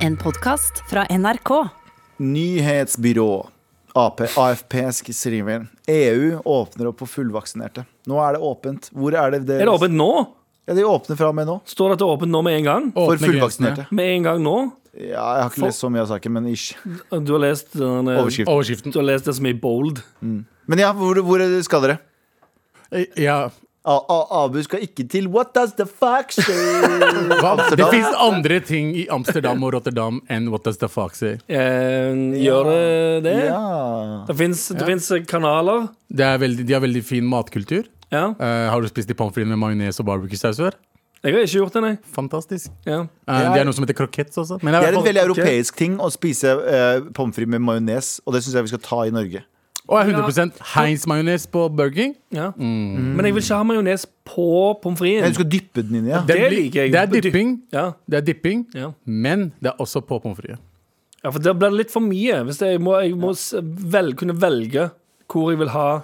En podkast fra NRK. Nyhetsbyrå. AP, AFP skriver EU åpner opp for fullvaksinerte. Nå er det åpent. Hvor er det det? Er det åpent nå? Ja, De åpner fra og med nå. Står det at det er åpent nå med en gang? For Åpne fullvaksinerte. Med en gang nå? Ja, jeg har ikke lest så mye av saken, men ish. Du har lest den, eh, Overskrift. Overskriften. Du har lest det som er i bold. Men ja, hvor, hvor skal dere? Ja. Abu skal ikke til What does the fuck say? Det fins andre ting i Amsterdam og Rotterdam enn What Does The fuck Say. Eh, gjør det det? Ja. Det fins kanaler. Det er veldig, de har veldig fin matkultur. Ja. Eh, har du spist de pommes frites med majones og barbecue-saus før? Jeg har ikke gjort det, nei. Fantastisk. Ja. Eh, Jeg- det er noe som heter croquettes også. Men Det er en veldig europeisk ting å spise uh, pommes frites med majones, og det syns jeg vi skal ta i Norge. Og er 100 Heinz-majones på Burger King. Ja. Men jeg vil ikke ha majones på pommes fritesen. du skal dyppe den inn i, ja. Det, Det blir- liker jeg. Det er dipping, Ja. det er dipping Ja. men det er også på pommes frites. ja, for det blir litt for mye. Hvis jeg må, jeg må vel, kunne velge hvor jeg vil ha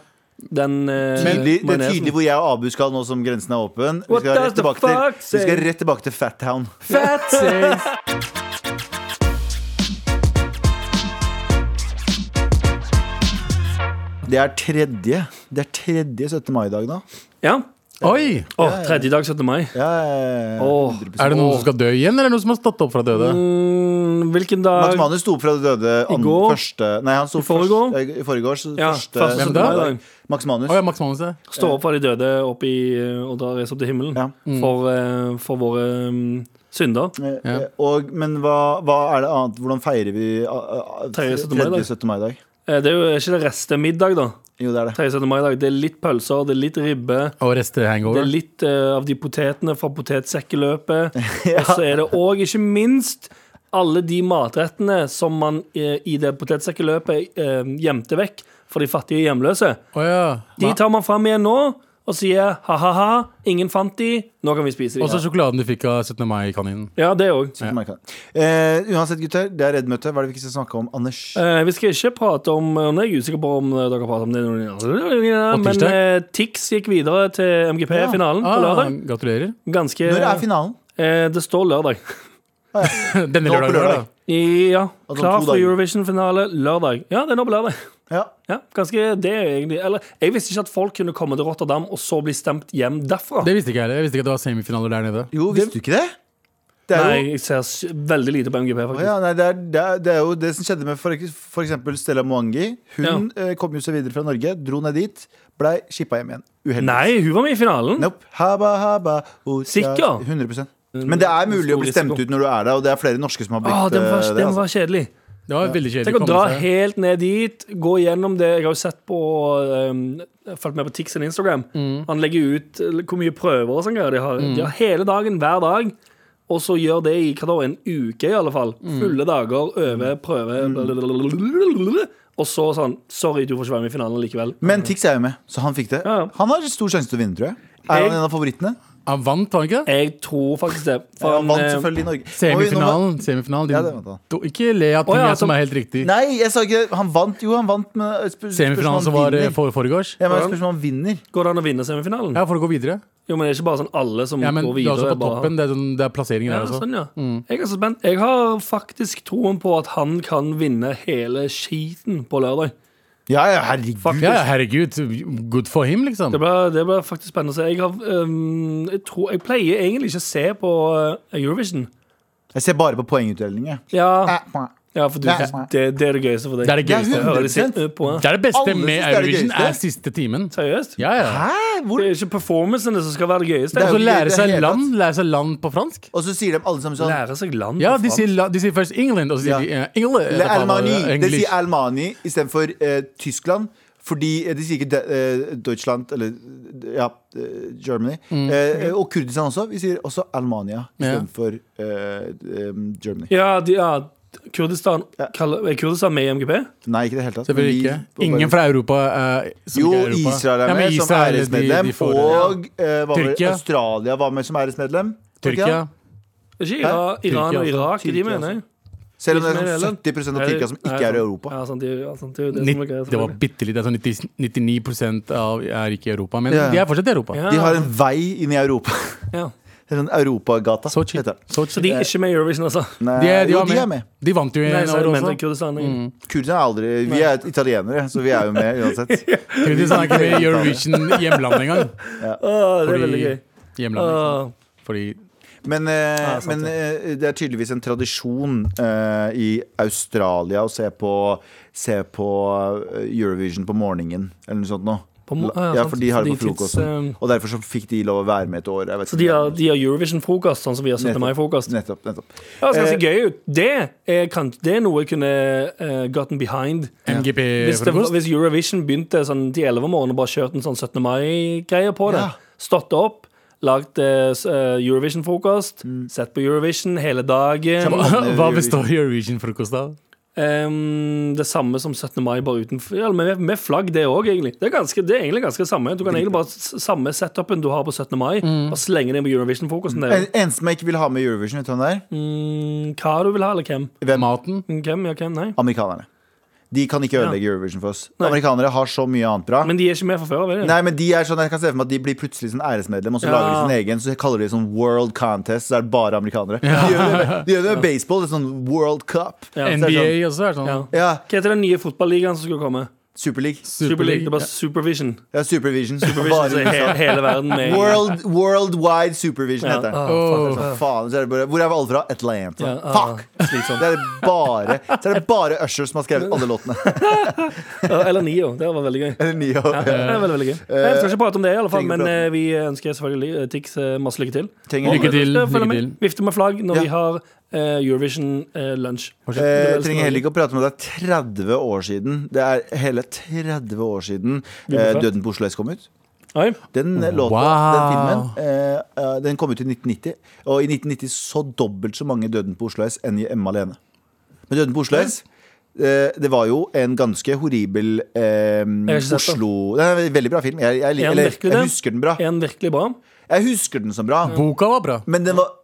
den uh, Tydelig, det er tydelig hvor jeg og Abu skal nå som grensen er åpen. Vi skal, rett tilbake til, vi skal rett tilbake til Fat Town. Fat Det er tredje Det er tredje 17. mai i dag nå. Ja. Oi! Åh, tredje dag 17. mai. Ja, ja, ja, Åh. Er det noen som skal dø igjen, eller er det noen som har stått opp fra døde? Mm, hvilken Max dag? Manus sto opp fra det døde I an- går? første Nei, han sto I forgår? først- eh, I forgårs. Ja, første første 17. 17. mai-dag. Max Manus. Å ja, Max Manus. ja. Stå opp fra de døde opp i, og da reise opp til himmelen. Ja. For, eh, for våre um, synder. Eh, Ja. eh, Og, men hva, hva er det annet Hvordan feirer vi uh, Tredje 17. mai-dag. tredje 17. mai-dag? Eh, Det er jo ikke det restemiddag, da. Jo, det er det. Tredje 17. Det er litt pølser, det er litt ribbe. Og Det er litt uh, av de potetene fra potetsekkeløpet. Og så er det òg, ikke minst, alle de matrettene som man eh, i det potetsekkeløpet eh, gjemte vekk for de fattige hjemløse. Oh, ja. De tar man fram igjen nå og sier ha-ha-ha, ingen fant de, nå kan vi spise Og så de. sjokoladen du fikk av 17. mai-kaninen. Ja, det òg. 17. Eh, uansett, gutter, det er Redd-møte. Hva er det vi ikke skal snakke om? Anders? Eh, vi skal ikke prate om og Nå er jeg usikker på om eh, dere har pratet om det Men eh, Tix gikk videre til MGP-finalen ja. Ah, lørdag. gratulerer. Ganske Når er finalen? eh, Det står lørdag. Denne Nå på lørdagen. lørdag. ja, Altså, klar for. Eurovision-finale lørdag. Ja, det er nå på lørdag. Ja. Ja, ganske det egentlig Eller jeg visste ikke at folk kunne komme til Rotterdam og så bli stemt hjem derfra. Det visste ikke jeg heller. Jeg visste ikke at det var semifinaler der nede. Jo, visste du ikke det? Det er Nei, jo jeg ser veldig lite på MGP, faktisk. ja, nei, det, er, det, er, det er jo det som skjedde med eksempel Stella Mwangi. Hun ja. kom jo seg videre fra Norge, dro ned dit, blei shippa hjem igjen. Uheldigvis. Nei, hun var med i finalen. Nope. Haba, haba, ocha. Sikker? 100% Men det er mulig å bli stemt ut når du er der, og det er flere norske som har blitt ah, den var, eh, det. den Altså. var kjedelig. Det var veldig kjedelig. Tenk å dra seg. helt ned dit, gå gjennom det. Jeg har jo sett på um, jeg har Fulgt med på Tix sin Instagram. Han legger ut hvor mye prøver og sånn de har. De har hele dagen, hver dag. Og så gjør det i hva da, en uke, i alle fall. Fulle dager, øve, prøve blablabla. Og så sånn Sorry, du får ikke være med i finalen likevel. Men Tix er jo med, så han fikk det. Ja, ja. Han har stor sjanse til å vinne, tror jeg. Er Jeg- han en av favorittene? Han vant, var han ikke det? Jeg tror faktisk det. For Han vant eh, selvfølgelig i Norge. Semifinalen. Semifinalen. din, Ja, det vant han. Do- ikke le av ting oh, ja, som er helt riktig. Nei, jeg sa ikke Han vant jo, han vant med sp Semifinalen som var eh, for, foregårs. Ja, men spørsmål om han vinner. Går det an å vinne semifinalen? Ja, for å gå videre. Jo, men det er ikke bare sånn alle som Ja, men går du er videre. også på bare- toppen. Det er, sånn, det er plasseringen Ja, der også. sånn, ja. Jeg er så spent. Jeg har faktisk troen på at han kan vinne hele skiten på lørdag. Ja, ja, herregud. Ja, ja, herregud. Good for him, liksom. Det blir, faktisk spennende å se. Jeg, har, um, jeg, tror, jeg pleier egentlig ikke å se på øh, Eurovision. Jeg ser bare på poengutdelingen. Ja, Eh, ja for du, Ja. det, det er det gøyeste for deg. Det er det Det er gøyeste. De 100%. øh, på. Det er det beste Alle med Eurovision, er er siste timen. Seriøst? Ja, ja. Hæ? Hvor? Det er ikke performancene som skal være det gøyeste. Det er Og så lære seg land, lære seg land på fransk. Og så sier de alle sammen sånn Lære seg land Ja, på de fransk. sier, de sier først England, og så sier Ja. de uh, England. Le Almani. Eh, De sier Almani istedenfor uh, Tyskland. Fordi eh, De sier ikke de, eh, Deutschland eller ja, eh, Germany. Uh, og Kurdistan også. Vi sier også Almania Ja. istedenfor uh, um, Germany. Ja, de, ja, Kurdistan Ja. kaller, Er Kurdistan med i MGP? Nei, ikke i det hele tatt. Ikke. Ingen fra Europa uh, som Jo, ikke er Europa. Israel er Ja, med men som Israel, som æresmedlem. de får og uh, var? Australia var med som æresmedlem. Tyrkia. Er ikke Iran, Iran og. Irak Tyrkia, de mener med? Selv om det er sånn 70 av Tyrkia som ikke er i Europa. Ja, sant, ja, sant, det, er det, Nitt- er Det var bitte litt. Det sånn 90, 99 av er ikke i Europa, men Ja. de er fortsatt i Europa. Ja. De har en vei inn i Europa. Ja. Sånn Europagata. Sochi. heter. Så de er ikke med i Eurovision, altså? Nei, De, de, jo, var de med. er med. De vant jo i Nei, så år det også. Kurdistan. Mm. Kurderne er aldri Vi er italienere, så vi er jo med uansett. Kurdistan er ikke med i Eurovision hjemland engang. Åh, det er veldig gøy. Hjemland, liksom. Fordi Men, eh, Ja, sant men eh, det er tydeligvis en tradisjon eh, i Australia å se på, se på eh, Eurovision på morgenen, eller noe sånt noe. På mo- ja, ja, for de har det på frokosten. tids, eh, Og derfor så fikk de lov å være med et år. Jeg vet Så de har, har Eurovision-frokost, sånn som vi har 17. Mai-frokost. Nettopp. nettopp. Ja, det ser Eh, gøy ut. Det er, kan, det er noe jeg kunne uh, gotten behind. Hvis, det, MGP-frokost. hvis Eurovision begynte sånn til 11 om morgenen og bare kjørte en sånn 17. mai-greie på det, Ja. stått opp, lagd uh, eh, Eurovision-frokost, Mm. sett på Eurovision hele dagen. Hva består Eurovision-frokost av? Em, det samme som 17. mai, bare uten ja, med, med flagg, det òg, egentlig. Det er, ganske, det er egentlig ganske samme. Du kan egentlig bare Samme setupen du har på 17. mai, Mm. bare slenge det inn på Eurovision-frokosten. En, eneste som jeg ikke vil ha med Eurovision, vet du hvem det er? Mm, hva du vil ha, eller hvem? Hvem? Maten? Mm, Hvem, ja, hvem? Nei. Amerikanerne. De kan ikke Ja. ødelegge Eurovision for oss. Nei. Amerikanere har så mye annet bra. Men de er ikke med fra før av? er? Nei, men de er sånn, Jeg kan se for meg at de blir plutselig sånn æresmedlem, og så Ja. lager de sin egen. Så kaller de det sånn World Contest, så er det bare amerikanere. De gjør det med, de gjør det med baseball. Det er sånn World Cup. Ja. Så NBA også er sånn. Ja. Ja, Hva heter den nye fotballigaen som skulle komme? Superleague. Superleague. Det bare Supervision. Ja, Supervision. Supervision så he hele verden med. World, worldwide Supervision Ja. heter det. Oh, fuck, altså. Faen, så er det bare, Hvor er alle fra? Atlanta. Ja, uh, Fuck! slitsomt. Det er bare, så er det bare Usher som har skrevet alle låtene. Eller Nio. Det var veldig gøy. Eller Nio. Ja, det var veldig, veldig gøy. Jeg skal ikke prate om det, i alle fall men eh, vi ønsker selvfølgelig eh, Tix eh, masse lykke til. Lykke til, lykke med. til. Vifte med flagg når Ja. vi har eh, Eurovision Lunch. Jeg trenger heller ikke å prate. Det er 30 år siden. Det er hele 30 år siden eh, 'Døden på Oslo S' kom ut. Oi. Den eh, låta, Wow. den filmen, eh, eh, den kom ut i 1990. Og i 1990 så dobbelt så mange Døden på Oslo S enn i Emma alene. Men Døden på Oslo S eh, det var jo en ganske horribel eh. Oslo Det er en veldig bra film. Jeg, jeg, jeg, eller, jeg husker den bra. Er den virkelig bra? Jeg husker den som bra. Boka var bra. Men den var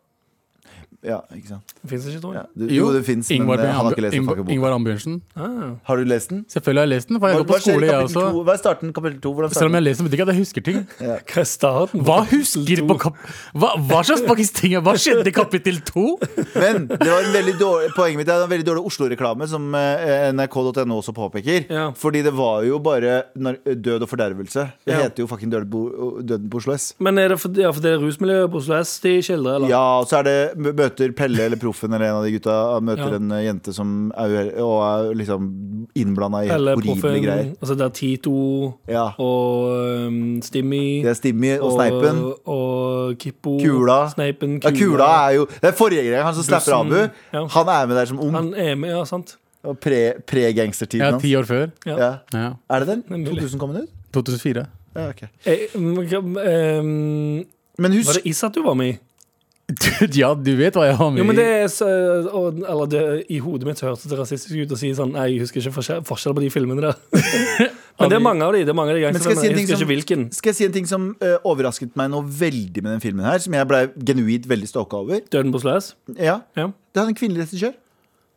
Ja, ikke sant. Fins ikke, tror Ja, du, det, jo, det fins, men Ingvar, han har ikke lest Ingvar. Ingvar Ambjørnsen. Ah. Har du lest den? Selvfølgelig har jeg lest den, for jeg går Hva på skole, jeg også. to? Hva er starten kapittel to? Hvordan Selv om jeg lest den, betyr ikke at jeg husker ting. Hva er starten? Hva husker på kap... Hva, hva slags faktisk ting Hva skjedde i kapittel to? Men det var en veldig dårlig, poenget mitt er en veldig dårlig Oslo-reklame, som eh, nrk.no også påpeker. Ja. Fordi det var jo bare død og fordervelse. Det Ja. heter jo fucking Døden på, døden på Oslo S. Men er det for, ja, for det er rusmiljøet på Oslo S de skildrer, eller? Ja, og så er det møter Pelle eller Proffen eller en av de gutta Møter Ja. en eh, jente som er, og er liksom innblanda i Eller horrible greier. altså det er Tito Ja. og um, Stimmy Det er Stimmy og Sneipen. og Kippo. Kula. Sneipen, Ja, Kula er jo Det er forrige greie, han som slapper Abu. Ja. Han er med der som ung. Han er med, ja, sant? Og pre- Pre-gangstertiden Ja, ti år før. Ja. Ja. Ja. Er det den? Det er mulig. 2000 kom den ut? 2004. Ja, okay. Eh, um, Men var det Isat du var med i? ja, du vet hva jeg har med Jo, men det er så, og, Eller det, i hodet mitt hørtes det rasistisk ut å si sånn Nei, jeg husker ikke forskjell, forskjell på de filmene der. men det er mange av de. Det er mange av de Men skal jeg si. Jeg husker som- ikke hvilken. Skal jeg si en ting som uh, overrasket meg noe veldig med den filmen her, som jeg ble genuint veldig stalka over? Døden på Sløs? Ja, Ja. Det er en kvinnelig regissør.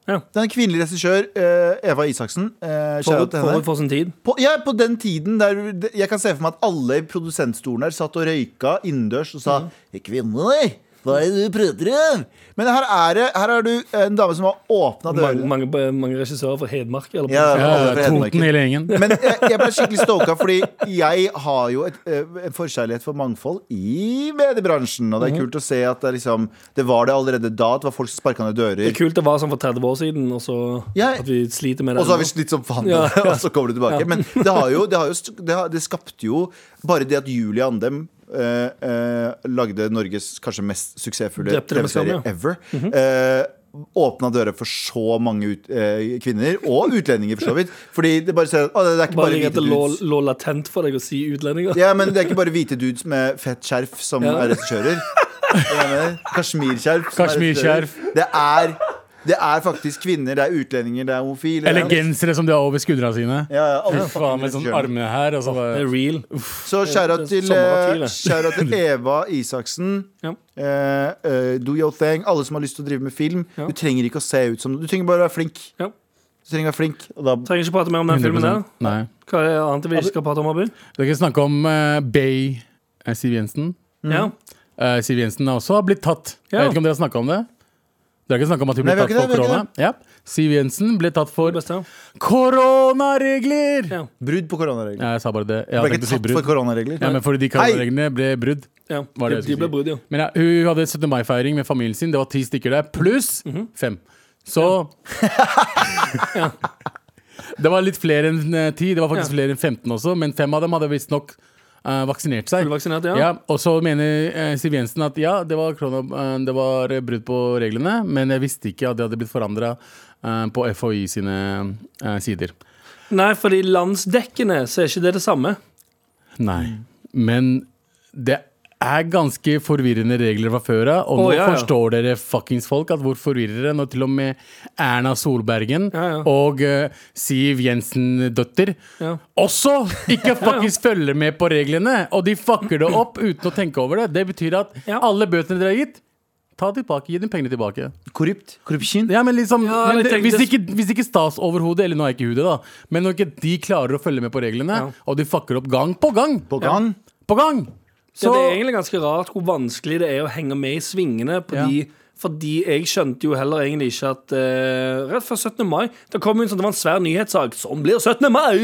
Ja. Det er en kvinnelig regissør, eh, Eva Isaksen. Uh, Forut, forut for sin tid. på, ja, på den tiden der Jeg kan se for meg at alle i produsentstolen her satt og røyka innendørs og sa Mm. 'Kvinner, hva er det du prater om?' Men her er det Her er du en dame som har åpna Mange, dørene. mange, mange regissører fra Hedmark. Eller Ja, Ja, alle Toten hele gjengen. Men jeg, jeg ble skikkelig stoka, fordi jeg har jo et, eh, en forkjærlighet for mangfold i mediebransjen. Og det Mhm. er kult å se at det, liksom, det var det allerede da. Det var folk som sparka ned Det er kult det var sånn for 30 år siden, og så Ja. at vi sliter med det. Og så har vi slitt som faen, Ja, ja. og så kommer du tilbake. Men det, har jo, det, har jo, det, har, det skapte jo Bare det at Julie Andem eh, eh, lagde Norges kanskje mest suksessfulle Drepte det med skam, TV-serie ja. ever. eh, Åpna dører for så mange ut, eh, kvinner, og utlendinger, for så vidt. Fordi det bare ser å, det er ikke Bare bare hvite lå, dudes. lå latent for deg å si utlendinger. Ja, men det er ikke bare hvite dudes med fett skjerf som Ja. er regissører. Kasjmirskjerf. er Kasjmirskjerf. Det er, det er faktisk kvinner, det er utlendinger, det er homofile. Eller er- gensere som de har over skuldra sine. Ja, ja, alle Faen, med sånn armene her, og så Det er real. Så skjæra Det til, eh, til Eva Isaksen. Ja. Uh, eh, do your thing. Alle som har lyst til å drive med film. Ja. Du trenger ikke å se ut som Du trenger bare å være flink. Ja. Du trenger å være flink Og da Trenger ikke prate mer om den filmen der. Nei. Hva er annet vi skal prate om, Abu? Dere snakke om uh, Bay Siv Jensen. Ja. eh, Siv Jensen også har blitt tatt. Jeg vet ikke om dere har snakka om det? Dere har ikke snakka om at hun ble Nei, vi tatt for det, korona? Ja. Siv Jensen ble tatt for Beste. koronaregler! Ja. Brudd på koronaregler. Ja, jeg sa bare det. Jeg Ble ikke tatt si for koronaregler. Ja, men fordi de koronareglene ble brudd. Ja. Var det De, de ble brudd, ja. Men ja, hun hadde 17. mai-feiring med familien sin. Det var ti stykker der, pluss Mhm. fem. Så Det var litt flere enn eh, ti. Det var faktisk Ja. flere enn 15 også, men fem av dem hadde visstnok uh, vaksinert seg. Fullvaksinert, ja. Ja, og så mener uh, Siv Jensen at ja, det var, korona, uh, det var eh, brudd på reglene, men jeg visste ikke at det hadde blitt forandra på FHI sine eh, sider. Nei, fordi landsdekkende så er ikke det det samme. Nei. Men det er ganske forvirrende regler fra før av. Og nå ja, ja. forstår dere fuckings folk at hvor forvirrer det når til og med Erna Solbergen Ja, ja. og uh, Siv Jensen-døtter Ja. også ikke fuckings følger med på reglene. Og de fucker det opp uten å tenke over det. Det betyr at Ja. alle bøtene dere har gitt, ta tilbake, gi dem pengene tilbake. Korrupt. Korrupsjon. Ja, men liksom Ja, men det, hvis, ikke, hvis ikke statsoverhodet, eller nå er ikke hudet, da, men når ikke de klarer å følge med på reglene, Ja. og de fucker opp gang på gang På gang. På gang! Så det er egentlig ganske rart hvor vanskelig det er å henge med i svingene. Fordi, fordi jeg skjønte jo heller egentlig ikke at uh, Rett før 17. mai Det kom en sånn, det var en svær nyhetssak. Sånn blir 17. mai!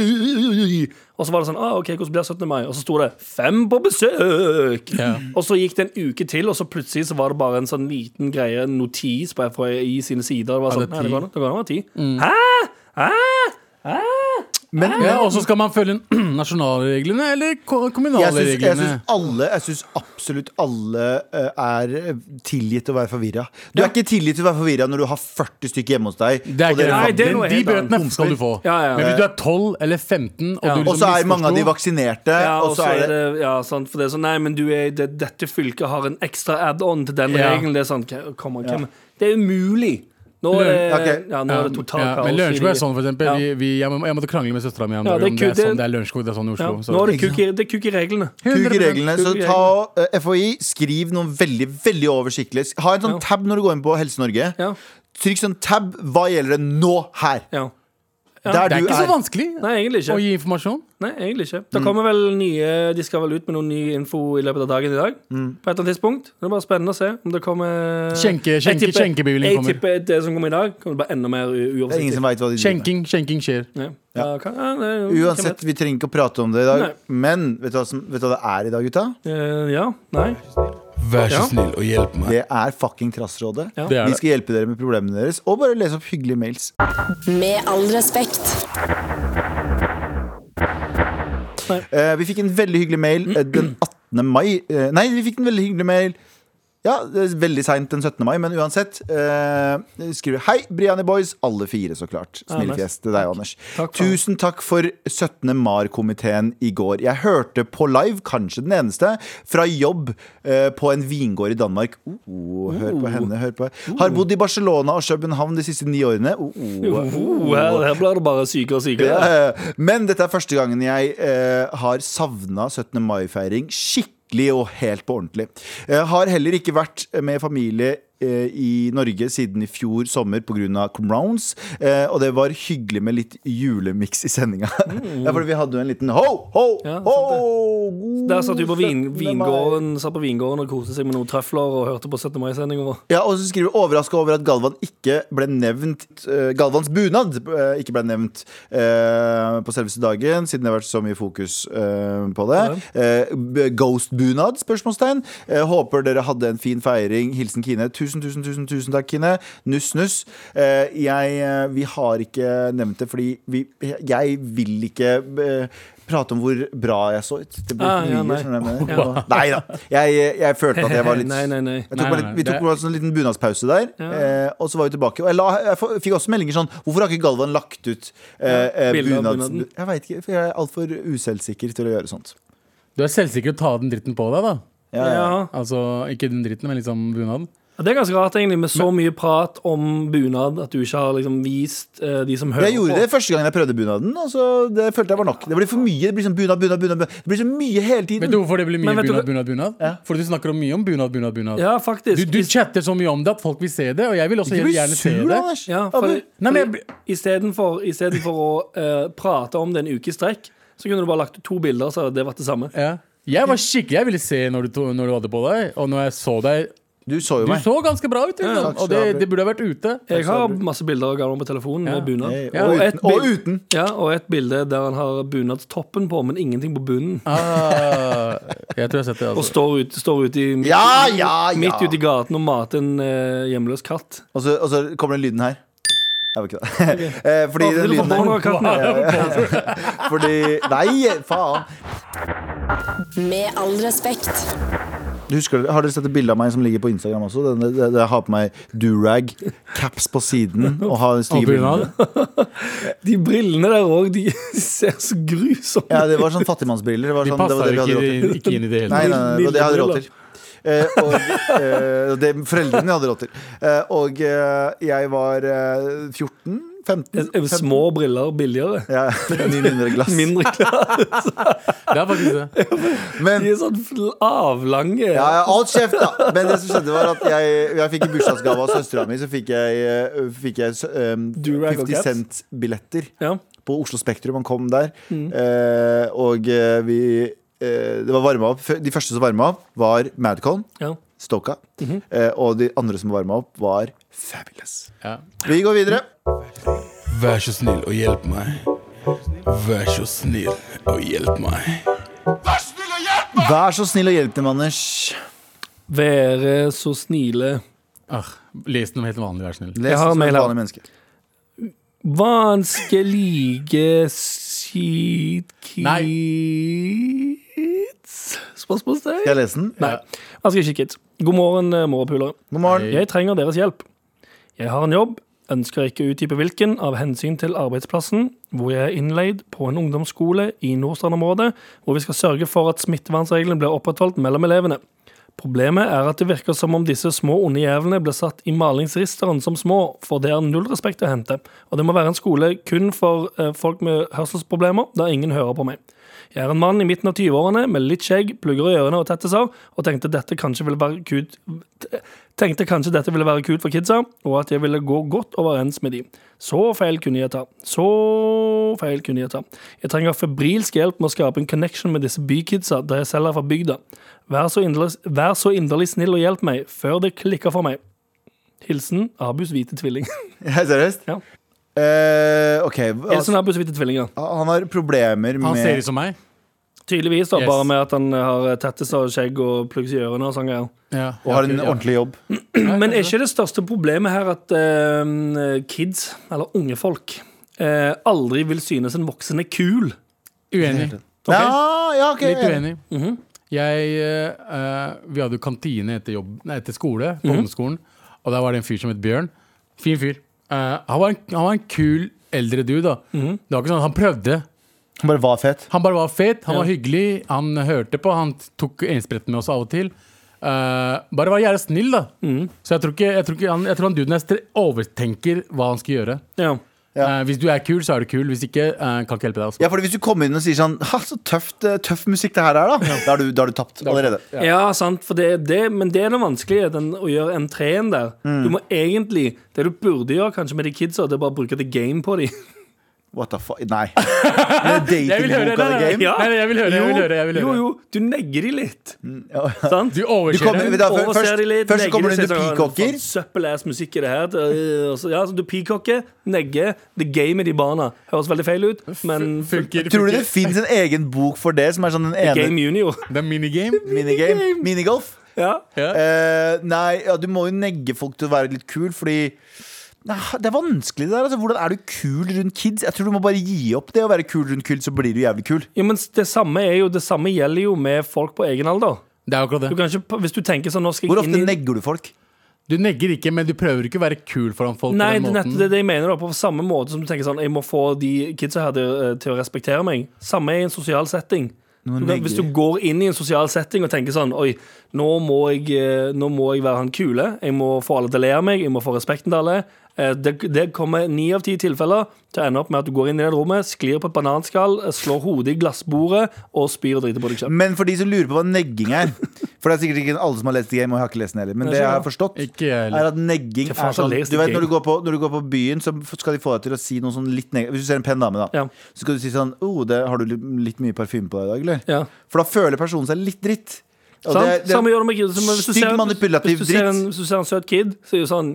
Og så var det sånn ah, OK, hvordan blir 17. mai? Og så sto det 'fem på besøk'. Ja. Og så gikk det en uke til, og så plutselig så var det bare en sånn liten greie, en notis på FHI sine sider. Det var sånn, nei, det går an det går an å være ti. Hæ? Hæ? Hæ? Men, Ja, og så skal man følge nasjonale reglene eller kommunalreglene? jeg syns, absolutt alle eh, er tilgitt til å være forvirra. Du er ikke tilgitt til å være forvirra når du har 40 stykker hjemme hos deg. Det er og ikke dere- Nei, det er noe De bøtene skal du få. Ja, ja. Men hvis du er 12 eller 15, og Ja. du liksom så er mange av de vaksinerte, Ja, og så er det ja, sant, for det er sånn Nei, men du er, det, dette fylket har en ekstra add-on til den Ja. regelen. Det er sånn Kom an, Det er umulig. Nå er okay. Ja, nå er det totalt ja, kaos. Men Lørenskog er sånn, for eksempel. Ja. Vi, vi, jeg, må, jeg måtte krangle med søstera mi om om det er sånn det er Lørenskog, det er sånn i Ja. Oslo. Så. Nå er det kuk i, det er kuk i reglene. Kuk i reglene. Så ta uh, FHI, skriv noe veldig veldig oversiktlig. Ha en sånn Ja. tab når du går inn på Helse Norge. Ja. Trykk sånn tab. Hva gjelder det nå her? Ja. Der Det er ikke ikke så vanskelig Nei, egentlig å gi informasjon. Nei, egentlig ikke. Da Det kommer vel nye De skal vel ut med noe ny info i løpet av dagen i dag. Mm. På et eller annet tidspunkt. Det er bare spennende å se om det kommer Skjenke- skjenke- skjenkebevilling Jeg tipper det som kommer i dag, kommer bare enda mer Det er uoversiktlig. Skjenking, skjenking skjer. Ja. Ja, kan, ja, det, Uansett, vi trenger ikke å prate om det i dag. Nei. Men vet du, hva som, vet du hva det er i dag, gutta? Eh, ja. Nei. Vær så snill og hjelp meg. Det er fucking Trassrådet. Ja. Det er Vi det. skal hjelpe dere med problemene deres, og bare lese opp hyggelige mails. Med all respekt. Eh, vi fikk en veldig hyggelig mail eh, den 18. mai. Eh, nei, vi fikk en veldig hyggelig mail ja, det er veldig seint den 17. mai, men uansett. Eh, skriver Hei, Briani Boys. Alle fire, så klart. Smilefjes til deg, Anders. Takk. Tusen takk for 17. MAR-komiteen i går. Jeg hørte på live, kanskje den eneste, fra jobb eh, på en vingård i Danmark. Oh, hør på henne, hør på Har bodd i Barcelona og København de siste ni årene. Oh, Oh, her blir det bare sykere og sykere. Ja, Men dette er første gangen jeg eh, har savna 17. mai-feiring skikkelig og helt på ordentlig. Jeg har heller ikke vært med familie eh, i Norge siden i fjor sommer pga. Crowns. Eh, og det var hyggelig med litt julemiks i sendinga. ja, fordi vi hadde jo en liten ho, ho, Mm. Ja, ho! Der satt vi på vin, vingården Satt på vingården og koste seg med noen trøfler og hørte på 17. mai-sendinga. Ja, og så skriver overraska over at Galvan ikke ble nevnt uh, Galvans bunad uh, ikke ble nevnt uh, på selveste dagen, siden det har vært så mye fokus på det. Ja. Ghost-bunad? spørsmålstegn Håper dere hadde en fin feiring. Hilsen Kine. Tusen, tusen, tusen, tusen takk, Kine. Nuss, nuss. Jeg, vi har ikke nevnt det fordi vi, jeg vil ikke prate om hvor bra jeg så ut. Det blir Ah, ja, nei. Sånn jeg mener? Nei da. Jeg, jeg følte at jeg var litt Nei, nei, nei. jeg tok Nei, bare, nei, litt- vi tok bare en sånn liten bunadspause der, Ja. eh, og så var vi tilbake. Og jeg, la, jeg fikk også meldinger sånn Hvorfor har ikke Galvan lagt ut eh, eh, bunads... bunaden. Jeg veit ikke, for jeg er altfor uselvsikker til å gjøre sånt. Du er selvsikker til å ta den dritten på deg, da. Ja, ja. Ja. Altså ikke den dritten, men liksom bunaden. Ja, Det er ganske rart, egentlig, med så mye prat om bunad, at du ikke har liksom vist eh, de som hører Jeg gjorde på. det første gangen jeg prøvde bunaden, og så det følte jeg var nok. Det blir for mye. Det blir sånn bunad, bunad, bunad. bunad. Det blir så mye hele Vet tiden. du hvorfor det blir mye Men vet du bunad, bunad, bunad? Fordi du snakker om mye om bunad, bunad, bunad. Ja, faktisk. Du, du chatter så mye om det at folk vil se det, og jeg vil også Ikke bli gjerne se sur, det. Anders. ja, for, Abu. Nei, men jeg for, istedenfor, istedenfor å eh, prate om det en uke i strekk, så kunne du bare lagt ut to bilder, så hadde det vært det samme. Ja. Jeg var skikkelig, jeg ville se når du, to- når du hadde på deg, og når jeg så deg Du så jo Du meg. så ganske bra ut, liksom. takk og det, det burde ha vært ute. Jeg har masse bilder av Galvan på telefonen med bunad. Ja, og, uten, og uten. Ja, og et bilde der han har bunadstoppen på, men ingenting på bunnen. Ah, jeg tror jeg har sett det. Og Altså. står ute, står ut i midt, Ja, ja, ja. midt ute i gaten og mater en eh, hjemløs katt. Og så, og så kommer den lyden her. Jeg vet ikke det. Okay. Fordi den du lyden? Fordi Nei, faen. Med all respekt. Du husker, har dere sett et bilde av meg som ligger på Instagram også? Den, den, den, jeg har på meg durag, caps på siden og har stygge briller. De brillene der òg, de ser så grusomme Ja, det var sånn fattigmannsbriller. Det var De sånn, det passa det ikke, ikke inn i det hele Nei, tatt. nei, nei, det var det jeg hadde råd til. Eh, og eh, det foreldrene hadde råd til. Eh, og eh, jeg var eh, 14? 15? Er- er Små briller billigere. Ja, mindre glass. Mindre glass. Det er faktisk det. Men De er sånn avlange. ja, ja, alt kjeft, da. Men det som skjedde, var at jeg, jeg fikk i bursdagsgave av søstera mi, så fikk jeg, eh, fikk jeg um, 50? Cent-billetter. Ja. på Oslo Spektrum. Han kom der. Mm. uh, og eh, vi uh, Det var varma opp. De første som varma opp, var Madcon, Ja. Stoka. Mhm. eh, og de andre som varma opp, var Fabulous. Ja. Vi går videre. Vær så snill og hjelp meg. Vær så snill og hjelp meg. Vær så snill og hjelp meg! Vær så snill og hjelp dem, Anders. Være så snile. Ah, les noe helt vanlig, vær snill. Les som et vanlig menneske. Vanskelige skikids Spørsmålstegn? Skal jeg lese den? Nei. Vanskelige skikids. God morgen, eh, morapulere. God morgen. Jeg trenger deres hjelp. Jeg har en jobb, ønsker ikke å utdype hvilken av hensyn til arbeidsplassen, hvor jeg er innleid på en ungdomsskole i Nordstrand-området, hvor vi skal sørge for at smittevernreglene blir opprettholdt mellom elevene. Problemet er at det virker som om disse små onde jævlene blir satt i malingsristeren som små, for det er null respekt å hente, og det må være en skole kun for eh, folk med hørselsproblemer, da ingen hører på meg. Jeg er en mann i midten av 20-årene med litt skjegg, plugger i ørene og tettiser, og tenkte dette kanskje ville være kult Tenkte kanskje dette ville være kult for kidsa, og at jeg ville gå godt overens med de. Så feil kunne jeg ta. Så feil kunne jeg ta. Jeg trenger febrilsk hjelp med å skape en connection med disse bykidsa, der jeg selv er fra bygda. Vær så inderlig, vær så inderlig snill og hjelp meg, før det klikker for meg. Hilsen Abus hvite tvilling. Ja, Seriøst? Ja. Eh, OK. Hilsen Altså, Abus hvite tvillinger. han har problemer Han ser med ut som meg. Tydeligvis, da, Yes. bare med at han har tettest og skjegg og pluggs i ørene og sånn greier. Ja. og har en Ja. ordentlig jobb. Men er ikke det største problemet her at eh, kids, eller unge folk, eh, aldri vil synes en voksen er kul? Uenig. Ja, ja, ok. Litt uenig. Jeg, eh, vi hadde jo kantine etter, jobb, nei, etter skole på ungdomsskolen, og der var det en fyr som het Bjørn. Fin fyr. Eh, han, var en, han var en kul eldre dude. da Det var ikke sånn Han prøvde. Han bare var fet. Han bare var fet, han Ja. var hyggelig, han hørte på, han tok enspretten med oss av og til. Eh, bare var jævlig snill, da. Så jeg tror ikke, jeg tror ikke han, jeg tror han duden er stre- overtenker hva han skal gjøre. Ja. Ja. Uh, hvis du er kul, så er du kul. Hvis ikke, uh, kan ikke hjelpe deg. Også. Ja, fordi Hvis du kommer inn og sier sånn Ha, så tøft, eh, tøff musikk det her er, da. Da har du, du tapt allerede. ja, sant, for det, det, men det er den vanskelige, den, å gjøre entreen der. Mm. Du må egentlig Det du burde gjøre kanskje med de kidsa, det er bare å bruke the game på dem. What the fuck? Nei. Det Jeg vil høre. The Game? Ja. Nei, nei, jeg vil høre, jeg vil høre. Jeg vil høre. Jo, jo, du negger de litt. Ja, ja. Sant? Du overser de litt, først så kommer du sånn, peacocker. Søppelass musikk i det her. Øh, og så- Ja, så du peacocker, negger, the game i de barna. Høres veldig feil ut, men Funker, Tror du det fins en egen bok for det, som er sånn en Game ene Junior. Det er minigame. minigame? Minigolf? Ja. Ja. Eh, nei, ja, du må jo negge folk til å være litt kul, fordi Nei, Det er vanskelig det der. Altså. Hvordan er du kul rundt kids? Jeg tror du må bare gi opp det å være kul rundt kids, så blir du jævlig kul. ja, men det samme, er jo, det samme gjelder jo med folk på egen alder. Det er akkurat Du det. kan ikke, hvis du tenker sånn, nå skal Hvor ofte inn i negger du folk? Du negger ikke, men du prøver ikke å være kul foran folk. Nei, på det den måten. det er det jeg mener da På samme måte som du tenker sånn Jeg må få de kidsa her til, til å respektere meg Samme i en sosial setting du kan, Hvis du går inn i en sosial setting og tenker sånn Oi, nå må jeg, eh, nå må jeg være han kule Jeg må få alle til å le av meg Jeg må få respekten til alle Eh, Det, det kommer ni av ti tilfeller til å ende opp med at du går inn i det rommet, sklir på et bananskall, eh, slår hodet i glassbordet og spyr og driter på deg selv. Men for de som lurer på hva negging er For det er sikkert ikke alle som har lest The Game, og jeg har ikke lest den heller. Men det, det jeg har forstått, Ikke er at negging er sånn Du vet, når du, går på, når du går på byen, så skal de få deg til å si noe sånn litt negativt. Hvis du ser en pen dame, da, Ja. så skal du si sånn oh, det, Har du litt, mye parfyme på deg i dag, eller? Ja. For da føler personen seg litt dritt. Og Sant? det- det- Samme gjør det med kid Hvis du Stygg ser, manipulativ en, dritt. hvis du ser en søt kid, så er det sånn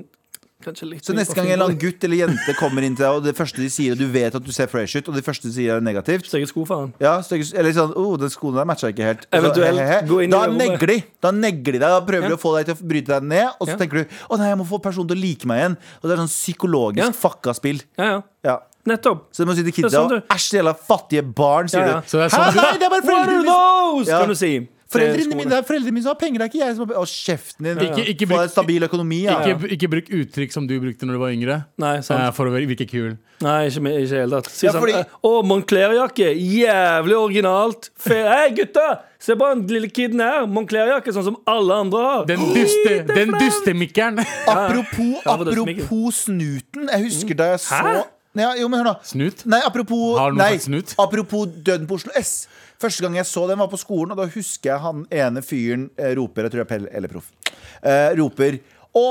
Så neste gang en eller annen gutt eller jente kommer inn til deg, og det første de sier, og du vet at du ser fresh ut, og det første de sier er negativt Stygge sko, faen. ja, stygge- eller sånn, oh, den skoen der matcha ikke helt så, Eventuelt he, he, he. gå inn Da negler de Da negler de deg, da prøver de Ja. å få deg til å bryte deg ned Og så Ja. tenker du, å nei, jeg må få personen til å like meg igjen Og det er sånn psykologisk Ja. fucka spill Ja, ja. ja. Nettopp. Så du må si til Det kidsa, sånn æsj, de jævla fattige barn, sier Ja, ja. du Så det er Hæ, sånn du- nei, det er bare What are those? Ja. Kan du si. Foreldrene mine, det er foreldrene mine som har penger, det er ikke jeg som har Å, kjeften din Ikke- ikke Få bruk- en stabil økonomi, ja Ikke, ikke bruk uttrykk som du brukte når du var yngre, Nei, eh, sant. for å virke kul. Nei, ikke i det hele tatt. Si Ja, sånn fordi- sånn Å, Moncler-jakke. Jævlig originalt. Fe Hei, gutta! Se på den lille kiden her. Moncler-jakke, sånn som alle andre har. Den duste, den flaut. dustemikkeren. Apropos, apropos snuten Jeg husker da jeg så Hæ? ja, Jo, men hør nå Snut? Nei, apropos, Har noen nei, snut? apropos Døden på Oslo S. Første gang jeg så den, var på skolen, og da husker jeg han ene fyren eh, roper Jeg tror det er Pell eller Proff. Eh, roper Å,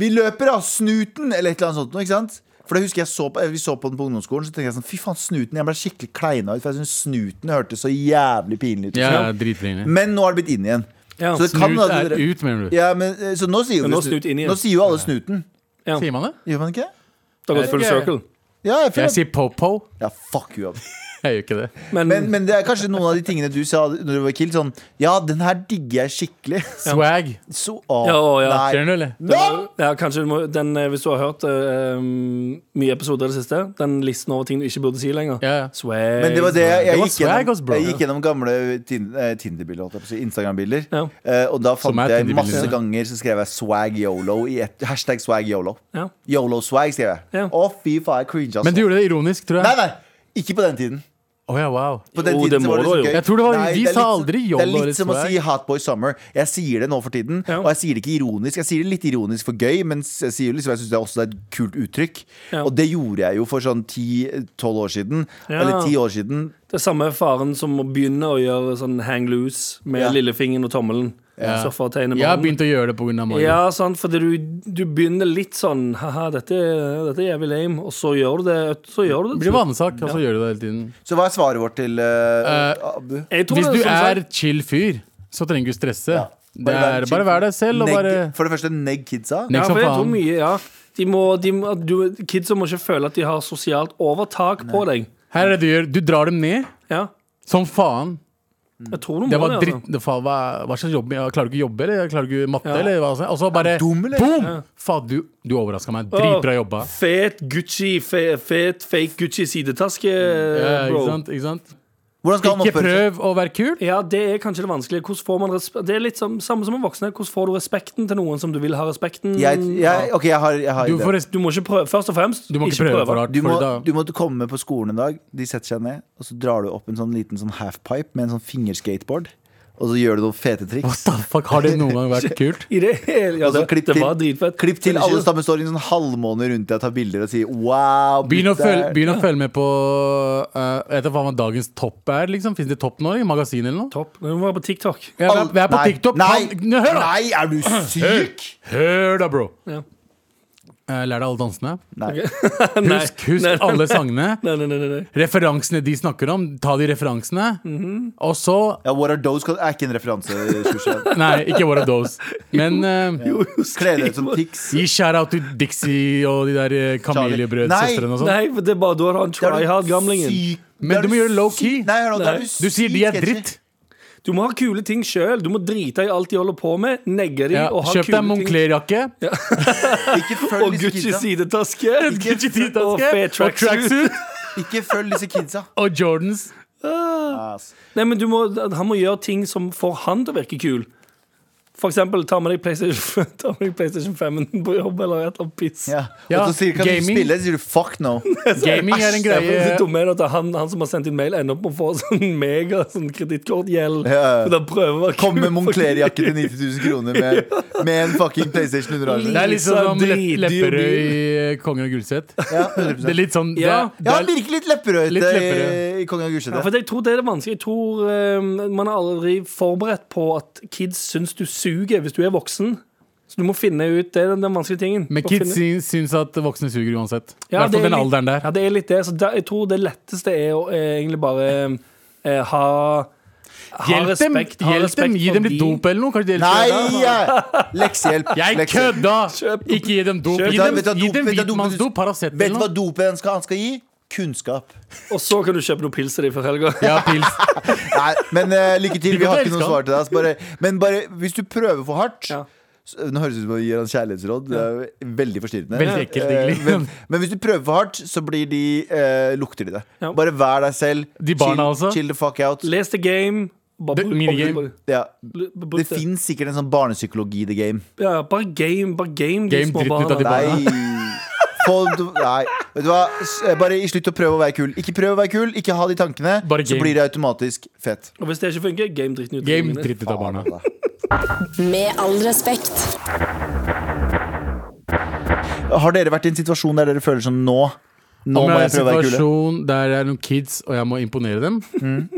vi løper av snuten! Eller et eller annet sånt noe, ikke sant? For det husker jeg så på, eh, Vi så på den på ungdomsskolen, så tenkte jeg sånn Fy faen, snuten. Jeg ble skikkelig kleina ut, for jeg syntes snuten hørtes så jævlig pinlig ut. Ja, dritprinlig. Men nå har det blitt inn igjen. Ja, Så det kan Snut er ut, mener du? ja, men, eh, så nå sier, Men nå snut inn igjen. nå sier jo alle snuten. Ja. Sier man det? Gjør man ikke det? Har gått full circle. Ja, jeg Jeg sier po-po. Ja, fuck you. Abu. Jeg gjør ikke det. Men, Men, men det er kanskje noen av de tingene du sa når du var kill. Sånn Ja, den her digger jeg skikkelig. Swag. Så, å, Ja, å, ja. nei. Du, eller? Ja, kanskje du må, den, eh, Hvis du har hørt uh, mye episoder i det siste, den listen over ting du ikke burde si lenger. Ja, ja. Swag. Men det var det jeg, Det jeg, var gikk, swag, gjennom, jeg gikk gjennom gamle eh, Tinder-bilder, holdt jeg på å si. Instagram-bilder. Ja. Uh, og da fant jeg masse ganger så skrev jeg swag yolo i et hashtag swag yolo. Ja. Yolo swag, skrev jeg. Ja. Å, fy faen, jeg cringa sånn. Men du gjorde det ironisk, tror Nei, nei, ikke på den tiden. Å ja, wow. På den Jo, tiden det så må var det gøy. Jeg tror det var- vi det sa litt- aldri YOLO Det er litt som å si Hotboy Summer. Jeg sier det nå for tiden, Ja. og jeg sier det ikke ironisk. Jeg sier det litt ironisk for gøy, men jeg sier liksom, jeg syns det er også et kult uttrykk. Ja. Og det gjorde jeg jo for sånn 10-12 år siden. Ja. Eller 10 år siden. Det er samme faren som må begynne å gjøre sånn hang loose med Ja. lillefingeren og tommelen. Ja. Så for å tegne Jeg har mannen. begynt å gjøre det pga. Mario. Ja, sant, fordi du, du begynner litt sånn Haha, dette, dette er jævlig lame, og så gjør du det. Så gjør du Det det. blir vanesak, og så gjør du det hele tiden. Så hva er svaret vårt til eh, Eh, Abu? Jeg tror Hvis det du som er sagt- chill fyr, så trenger du stresse. Ja. Det Bare vær er chill bare vær deg selv og Negg- bare For det første, negg kidsa. Negg Ja, som for jeg tror faen. mye, ja. De må, de må, du, kidsa må ikke føle at de har sosialt overtak på deg. Her er det du gjør. Du drar dem ned Ja, som faen. jeg tror du må Det var det. dritt. Altså. Det, faen, hva, hva slags jobb? Jeg klarer du ikke å jobbe, eller? Jeg klarer du ikke matte, Ja. eller? Hva, og så bare dum, eller? boom! Faen, du, du overraska meg. Dritbra jobba. Fet Gucci, fe, fet fake Gucci-sidetaske, Ja, bro. ikke sant? Ikke sant? Hvordan skal han Ikke oppføre seg? prøv å være kul. Ja, det er kanskje det vanskelige. Får man Det er litt som, samme som en voksne. Hvordan får du respekten til noen som du vil ha respekten Jeg, jeg, ok, jeg har, jeg har Du, får Du må ikke prøve, først og fremst du må ikke prøve for hardt. Du må, du må komme på skolen en dag, de setter seg ned, og så drar du opp en sånn liten sånn halfpipe med en sånn fingerskateboard. Og så gjør du noen fete triks. What the fuck, Har det noen gang vært kult? I det hele ja, det, klipp det var dritfett. Klipp til alle sammen står i en sånn halvmåne rundt deg og tar bilder og sier wow. Begynn å følge, er-» begynn å følge med på uh, Vet du hva dagens topp er? liksom Fins det topp nå? i Magasin eller noe? Topp. Må være på TikTok. Ja, vi er- vi er på Nei, TikTok. Nei, hør, nei, er du syk? Hør da, bro. Ja. Eh, lær deg alle dansene. Husk, husk Nei, nei, alle sangene. Nei, nei, nei. Referansene de snakker om. Ta de referansene. Og så Ja, What are those er ikke en referanse. Nei, ikke What are those. Men eh, Kle deg ut som Tix. gi shout-out til Dixie og de der eh, Kameliebrødsøstrene og sånn. Nei, det er bare da har han Det du tryhard-gamlingen. Men du må gjøre det low-key. du Du sier de er dritt. Du må ha kule ting sjøl. Du må drite i alt de holder på med, negge de Ja, og ha kjøp kule deg Moncler-jakke Og Gucci sidetaske. Gucci Og T-taske og tracksuit. Ikke følg disse kidsa. og Jordans. Ah. Nei, men du må, Han må gjøre ting som får han til å virke kul. For eksempel, ta med deg PlayStation, ta med deg PlayStation 5 på jobb, eller et eller annet piss. Ja. Ja, Og så sier kan du gaming. spille, så sier du fuck no. Gaming er en det greie dumme er at han, han som har sendt inn mail, ender opp med å få sånn mega sånn kredittkortgjeld. Ja. For da prøver å være Kom med kul. Moncler-jakke til 90 000 kroner med, med en fucking PlayStation under armen. Det er litt sånn som dritdyr Lepperød i Kongen av Gulset. Ja, Det 100%. er litt sånn det, Ja. er- det Ja, er- han virker litt Litt i, lepperød. i Kongen av Ja, Gulset. for jeg tror det er det vanskelige. Jeg tror eh, man er aldri forberedt på at kids syns du suger hvis du er voksen. Så du må finne ut Det den, den vanskelige tingen. Men kids finne- syns, at voksne suger uansett. I Ja, hvert fall den litt- alderen der. Ja, det er litt det. Så da, jeg tror det letteste er å eh, egentlig bare eh, ha ha Hjelp dem, respekt, ha hjelp respekt dem, gi dem litt de- dop eller noe. Kanskje de Nei! ja. Leksehjelp. Jeg kødda! Ikke gi dem dop. Kjøp- Gi dem, dem hvitmannsdop, Paracet Vet du hva noe. dopet skal, han skal gi? Kunnskap. Og så kan du kjøpe noe pils til dem før helga. Ja, pils. Nei, men uh, lykke til. Vi har ikke noe svar til deg. altså Bare, men bare hvis du prøver for hardt Ja. så- Nå høres det ut som å gi han kjærlighetsråd. Det er veldig forstyrrende. Veldig ekkelt, Eh, egentlig. men, men hvis du prøver for hardt, så blir de eh, lukter de det. Ja. Bare vær deg selv. De barna chill, også? chill the fuck out. Les the game. Bare Det- Ja. Det fins sikkert en sånn barnepsykologi i the game. Ja, bare game. Bare game, de små barna. Nei. Få, nei. Vet du hva? Eh, Bare slutt å prøve å være kul. Ikke prøv å være kul, ikke ha de tankene. Bare Så game. blir det automatisk fett. Og hvis det ikke funker, game dritten ut. Game dritt ut av barna. Med all respekt. Har dere vært i en situasjon der dere føler sånn nå Nå Om må jeg prøve å være situasjon der det er noen kids, og jeg må imponere dem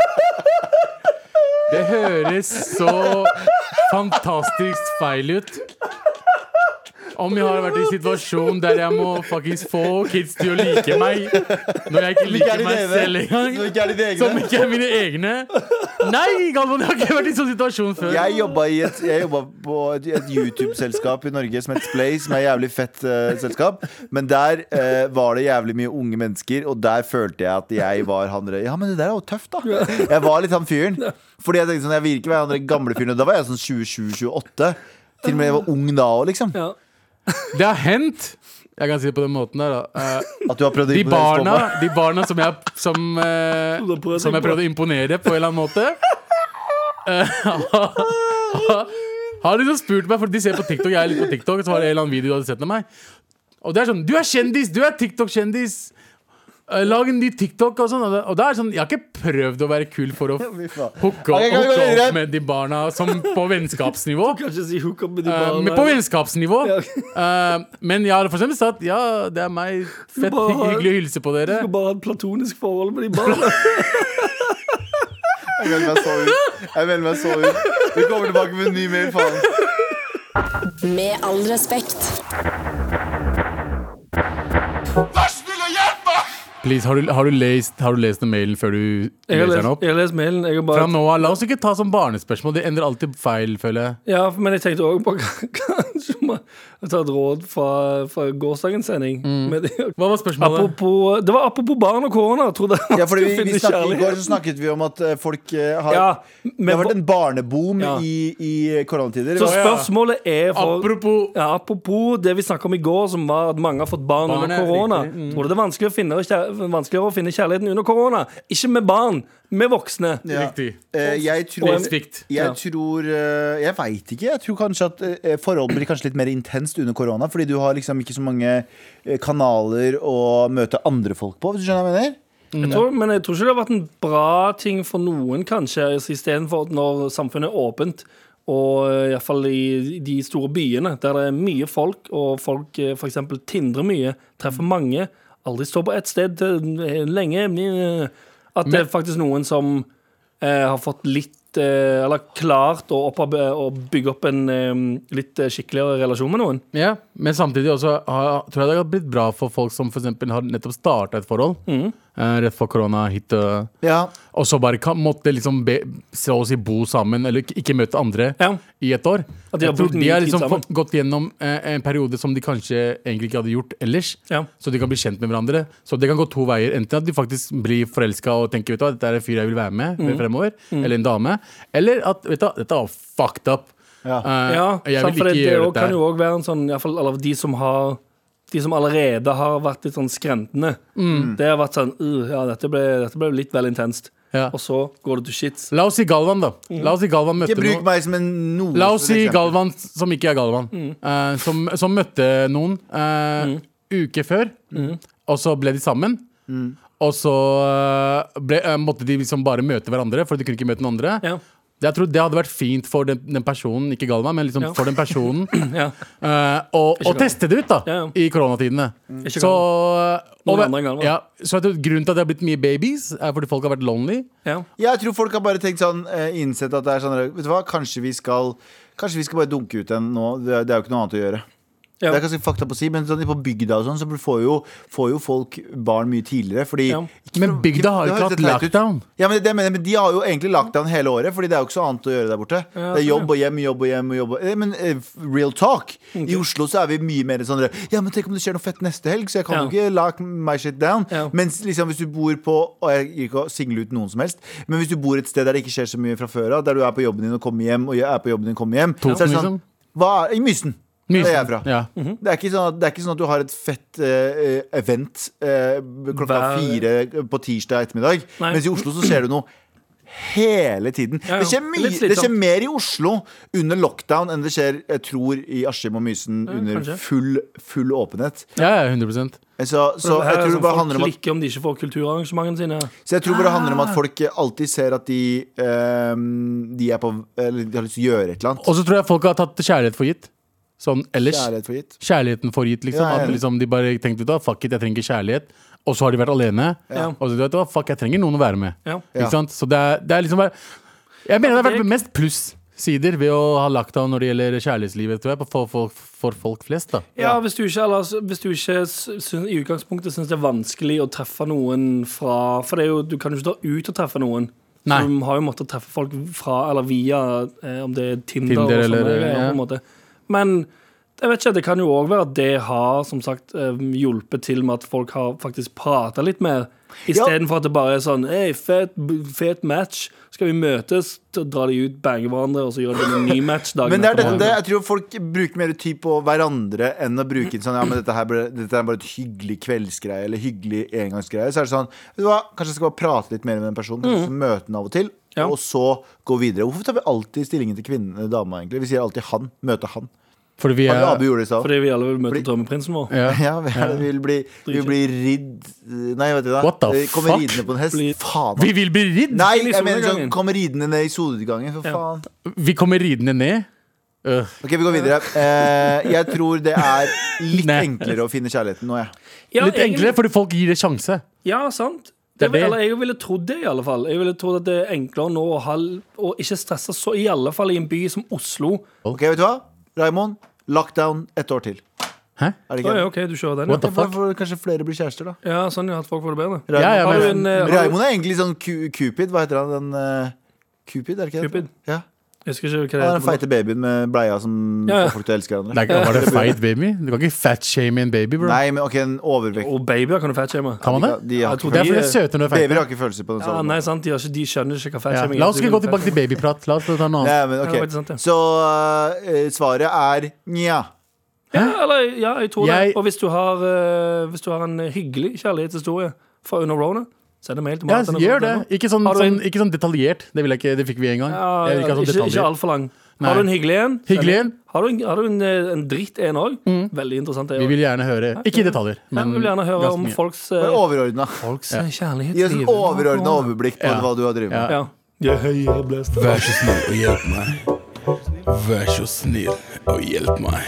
Det høres så fantastisk feil ut. Om jeg har vært i en situasjon der jeg må faktisk få kids til å like meg når jeg ikke er liker meg selv engang. Som ikke er mine egne. Nei, Galvan, jeg har ikke vært i en sånn situasjon før. Jeg jobba, et, jeg jobba på et, et YouTube-selskap i Norge som het Splay, som er et jævlig fett uh, selskap. Men der uh, var det jævlig mye unge mennesker, og der følte jeg at jeg var han Ja, men det der er jo tøft, da. Jeg var litt han fyren. Fordi jeg tenkte sånn, jeg vil ikke være han gamle fyren. og Da var jeg sånn 27-28. Til og med jeg var ung da òg, liksom. Ja. Det har hendt. Jeg kan si det på den måten der, da. Eh, At du har prøvd å de imponere barna, de barna som jeg, som, eh, Du har prøvd som jeg prøvde å imponere på en eller annen måte eh, Har liksom spurt meg, for de ser på TikTok, jeg er litt på TikTok, så var det en eller annen video du hadde sett av meg. Og det er sånn Du er kjendis! Du er TikTok-kjendis! Eh, Lag en ny TikTok og sånn. Og det- er sånn Jeg har ikke prøvd å være kul for å hooke opp, med de barna som på vennskapsnivå. Kan ikke si hook opp med de Eh, barna. men på vennskapsnivå. Ja. Eh, men jeg har for eksempel sagt ja, det er meg. Fett hyggelig å hilse på dere. Du skal bare ha et platonisk forhold med de barna. Jeg melder meg så ut. Jeg melder meg så ut. Vi kommer tilbake med en ny mail, faen. Med all respekt. Please, har du, har, du lest, har du lest den mailen før du Jeg har leser lest, den opp? jeg har lest mailen. Jeg bare... Fra nå av, La oss ikke ta som barnespørsmål. Det endrer alltid feil, føler jeg. ja, men jeg tenkte òg på kanskje jeg ta et råd fra, fra gårsdagens sending. Mm. Med det. Hva var spørsmålet? Apropos, det var apropos barn og korona. Trodde man Ja, fordi vi, vi snakket, I går så snakket vi om at eh, folk eh, har Ja, Det har vært en barneboom Ja. i, i koronatider. så spørsmålet er for, Apropos ja, Apropos det vi snakket om i går, som var at mange har fått barn, Barn under er korona. mm. Tror du det er vanskelig å finne, kjær- vanskeligere å finne kjærligheten under korona? Ikke med barn, med voksne. Ja. Riktig. Eh, jeg tror, Spesifikt. jeg, tror eh, Jeg veit ikke. Jeg tror kanskje at eh, forholdet blir kanskje litt mer intenst under korona. Fordi du har liksom ikke så mange eh, kanaler å møte andre folk på. Hvis du skjønner hva jeg mener? Jeg tror, men jeg tror ikke det har vært en bra ting for noen, kanskje, istedenfor når samfunnet er åpent. Og iallfall i de store byene, der det er mye folk, og folk f.eks. tindrer mye, treffer mange, aldri står på ett sted eh, lenge eh, At det er faktisk noen som eh, har fått litt eh, Eller klart å, å bygge opp en eh, litt skikkeligere relasjon med noen. Ja, men samtidig også har, tror jeg det har blitt bra for folk som for har nettopp starta et forhold. Mm. Eh, rett før korona hit. Ja. og så bare kan, måtte liksom be, så å si bo sammen, eller ikke, møte andre Ja. i et år. At de har de har liksom fått- gått gjennom eh, en periode som de kanskje egentlig ikke hadde gjort ellers. Ja. Så de kan bli kjent med hverandre. Så det kan gå to veier. Enten at de faktisk blir forelska og tenker vet du hva, dette er en fyr jeg vil være med Mm. fremover, eller en dame. Eller at vet du hva, dette var fucked up. Ja. uh, Ja, jeg vil ikke det, ikke det gjøre kan jo også òg være en sånn fall, Eller de som har de som allerede har vært litt sånn skrentende. Mm. Det har vært sånn uh, Ja, dette ble, dette ble litt vel intenst. Ja. Og så går det til shits. La oss si Galvan, da. La oss si Galvan møtte Ikke bruk meg som en noe La oss si. Galvan som ikke er Galvan. Mm. uh, som, som møtte noen eh, uke før, Mm. og så ble de sammen. Og så eh, ble, måtte de liksom bare møte hverandre, for de kunne ikke møte noen andre. Ja. Jeg tror det hadde vært fint for den, den personen, ikke Galvan, men liksom Ja. for den personen. Ja. uh, og, og teste det ut, da, Ja, ja. i koronatidene. Mm. Så, og, ja, så jeg tror grunnen til at det har blitt mye babies, er fordi folk har vært lonely. Ja. Jeg tror folk har bare tenkt sånn eh, innsett at det er sånn Vet du hva, kanskje vi skal Kanskje vi skal bare dunke ut en nå. Det, det er jo ikke noe annet å gjøre. Ja. Det er ganske fakta på å si, men sånn, på bygda og sånn, så får jo, får jo folk barn mye tidligere. Fordi Ja. ikke Men bygda har jo ikke hatt lockdown. Ja, men, det, men De har jo egentlig lockdown hele året, Fordi det er jo ikke så annet å gjøre der borte. Ja, det er jobb og hjem, jobb og hjem. Og jobb og, eh, men uh, real talk. I Oslo så er vi mye mer sånn Ja, men tenk om det skjer noe fett neste helg, så jeg kan Ja. jo ikke lock my shit down. Ja. Mens liksom hvis du bor på Og jeg gir ikke å single ut noen som helst, men hvis du bor et sted der det ikke skjer så mye fra før av, der du er på jobben din og kommer hjem, og jeg er på jobben din og kommer hjem, så er det sånn liksom? hva er, I Mysen. Det er jeg fra. Ja. Det er, sånn at, det er ikke sånn at du har et fett uh, event uh, klokka Hver- fire på tirsdag ettermiddag. Nei. Mens i Oslo så skjer du noe hele tiden. Ja, ja. Det, skjer mye, det skjer mer i Oslo under lockdown enn det skjer, jeg tror, i Askim og Mysen under full, full åpenhet. ja, ja, 100 Så, så jeg tror det sånn bare handler om at klikker om de ikke får kulturarrangementene sine. så jeg tror bare det handler om at folk alltid ser at de, um, de på de har lyst til å gjøre et eller annet. Og så tror jeg folk har tatt kjærlighet for gitt. Sånn ellers. Kjærlighet for gitt. Kjærligheten for gitt, liksom. Ja, ja. At liksom, de bare tenkte da, fuck it, jeg trenger ikke kjærlighet. Og så har de vært alene. Ja. Og så vet du hva, fuck, jeg trenger noen å være med. Ikke sant? Så det er, det er liksom bare Jeg mener det har vært mest plussider ved å ha lagt av når det gjelder kjærlighetslivet, tror jeg, for, for, for folk flest, da. Ja, hvis du ikke, ellers, hvis du ikke synes, i utgangspunktet syns det er vanskelig å treffe noen fra For det er jo, du kan jo ikke dra ut og treffe noen. Nei. Du har jo måttet treffe folk fra eller via eh, om det er Tinder, Tinder eller, eller, eller, ja. På en måte. Men jeg vet ikke, det kan jo òg være at det har som sagt eh, hjulpet til med at folk har faktisk prata litt mer. Istedenfor at det bare er sånn Hei, fet, fet match. Skal vi møtes? Dra de ut, bange hverandre, og så gjør de en ny match dagen Men det er det, dette, jeg tror folk bruker mer tid på hverandre enn å bruke en sånn Ja, men dette, her ble, dette er bare et hyggelig kveldsgreie eller hyggelig engangsgreie. Så er det sånn Vet du hva, kanskje jeg skal bare prate litt mer med den personen. Mm. møte den av og til. Ja. Og så gå videre. Hvorfor tar vi alltid stillingen til kvinnen dama, egentlig? Vi sier alltid han. Møte han. Fordi vi er Abu gjorde det i. Fordi vi alle vil møte Fordi- drømmeprinsen vår. ja. Ja, vi, er, vi vil bli, vi vil bli ridd Nei, vet du hva. What the Vi Kommer fuck? ridende på en hest. Bli- Faen. Vi vil bli ridd! Nei, Inn i jeg mener sånn solnedgangen. Kommer ridende ned i solutgangen, For Ja. faen. Vi kommer ridende ned. Øh. Ok, vi går videre. Eh, jeg tror det er litt Nei. enklere å finne kjærligheten nå, jeg. Ja, Litt egentlig- enklere, fordi folk gir det sjanse. Ja, sant. Det er Det, det. eller jeg ville trodd det, i alle fall. Jeg ville trodd at det er enklere nå å, ha, å ikke stresse så, i alle fall i en by som Oslo. Ok, vet du hva? Raymond, lockdown ett år til. Hæ? Er det ikke ja. OK, du kjører den, What the fuck? For, for kanskje flere blir kjærester, da. ja. Sånn ja, at folk får det bedre. Raimond, Ja, ja, Har du en, eh, har du- Raymond er egentlig sånn Cu- Cupid. Hva heter han? Den eh, Cupid, er det ikke det? Cupid. Ja. Jeg husker ikke hva det er den feite babyen med bleia som Ja, ja. får folk til å elske hverandre. Det var det feit baby. Du kan ikke fat-shame en baby, bro. Nei, men ok, en overvekt. Og babyer kan du fatshame. Kan man det? De har Jeg tror Det de- de søte når de er Babyer har ikke følelser på den Ja, nei, sant, de, har ikke, de skjønner ikke hva Ja. er. La oss ikke gå tilbake til babyprat. La oss ta noe annet. Ja, men Ja, ok det faktisk sant, ja. Så uh, svaret er nja. Ja, eller, ja, jeg tror Jeg- det. Og hvis du har, uh, hvis du har en hyggelig kjærlighetshistorie fra under Rona, send en mail til Ja, gjør det. Ikke sånn, du sånn, ikke sånn detaljert. Det, ikke, det fikk vi en gang. Ja, Jeg vil ikke ha sånn ikke, ikke altfor lang. Nei. Har du en hyggelig en? Hyggelig en? Har du en, har du en, eh, en dritt en òg? Veldig interessant. Vi vil gjerne høre. Ikke i detaljer, Ja, vi vil gjerne høre om mye. folks, uh, eh, Overordna. folks Ja. eh, Gi oss et overordna overblikk på Ja. hva du har drevet med. Ja. Ja. Vær så snill jeg ble meg. Vær så snill og hjelp meg.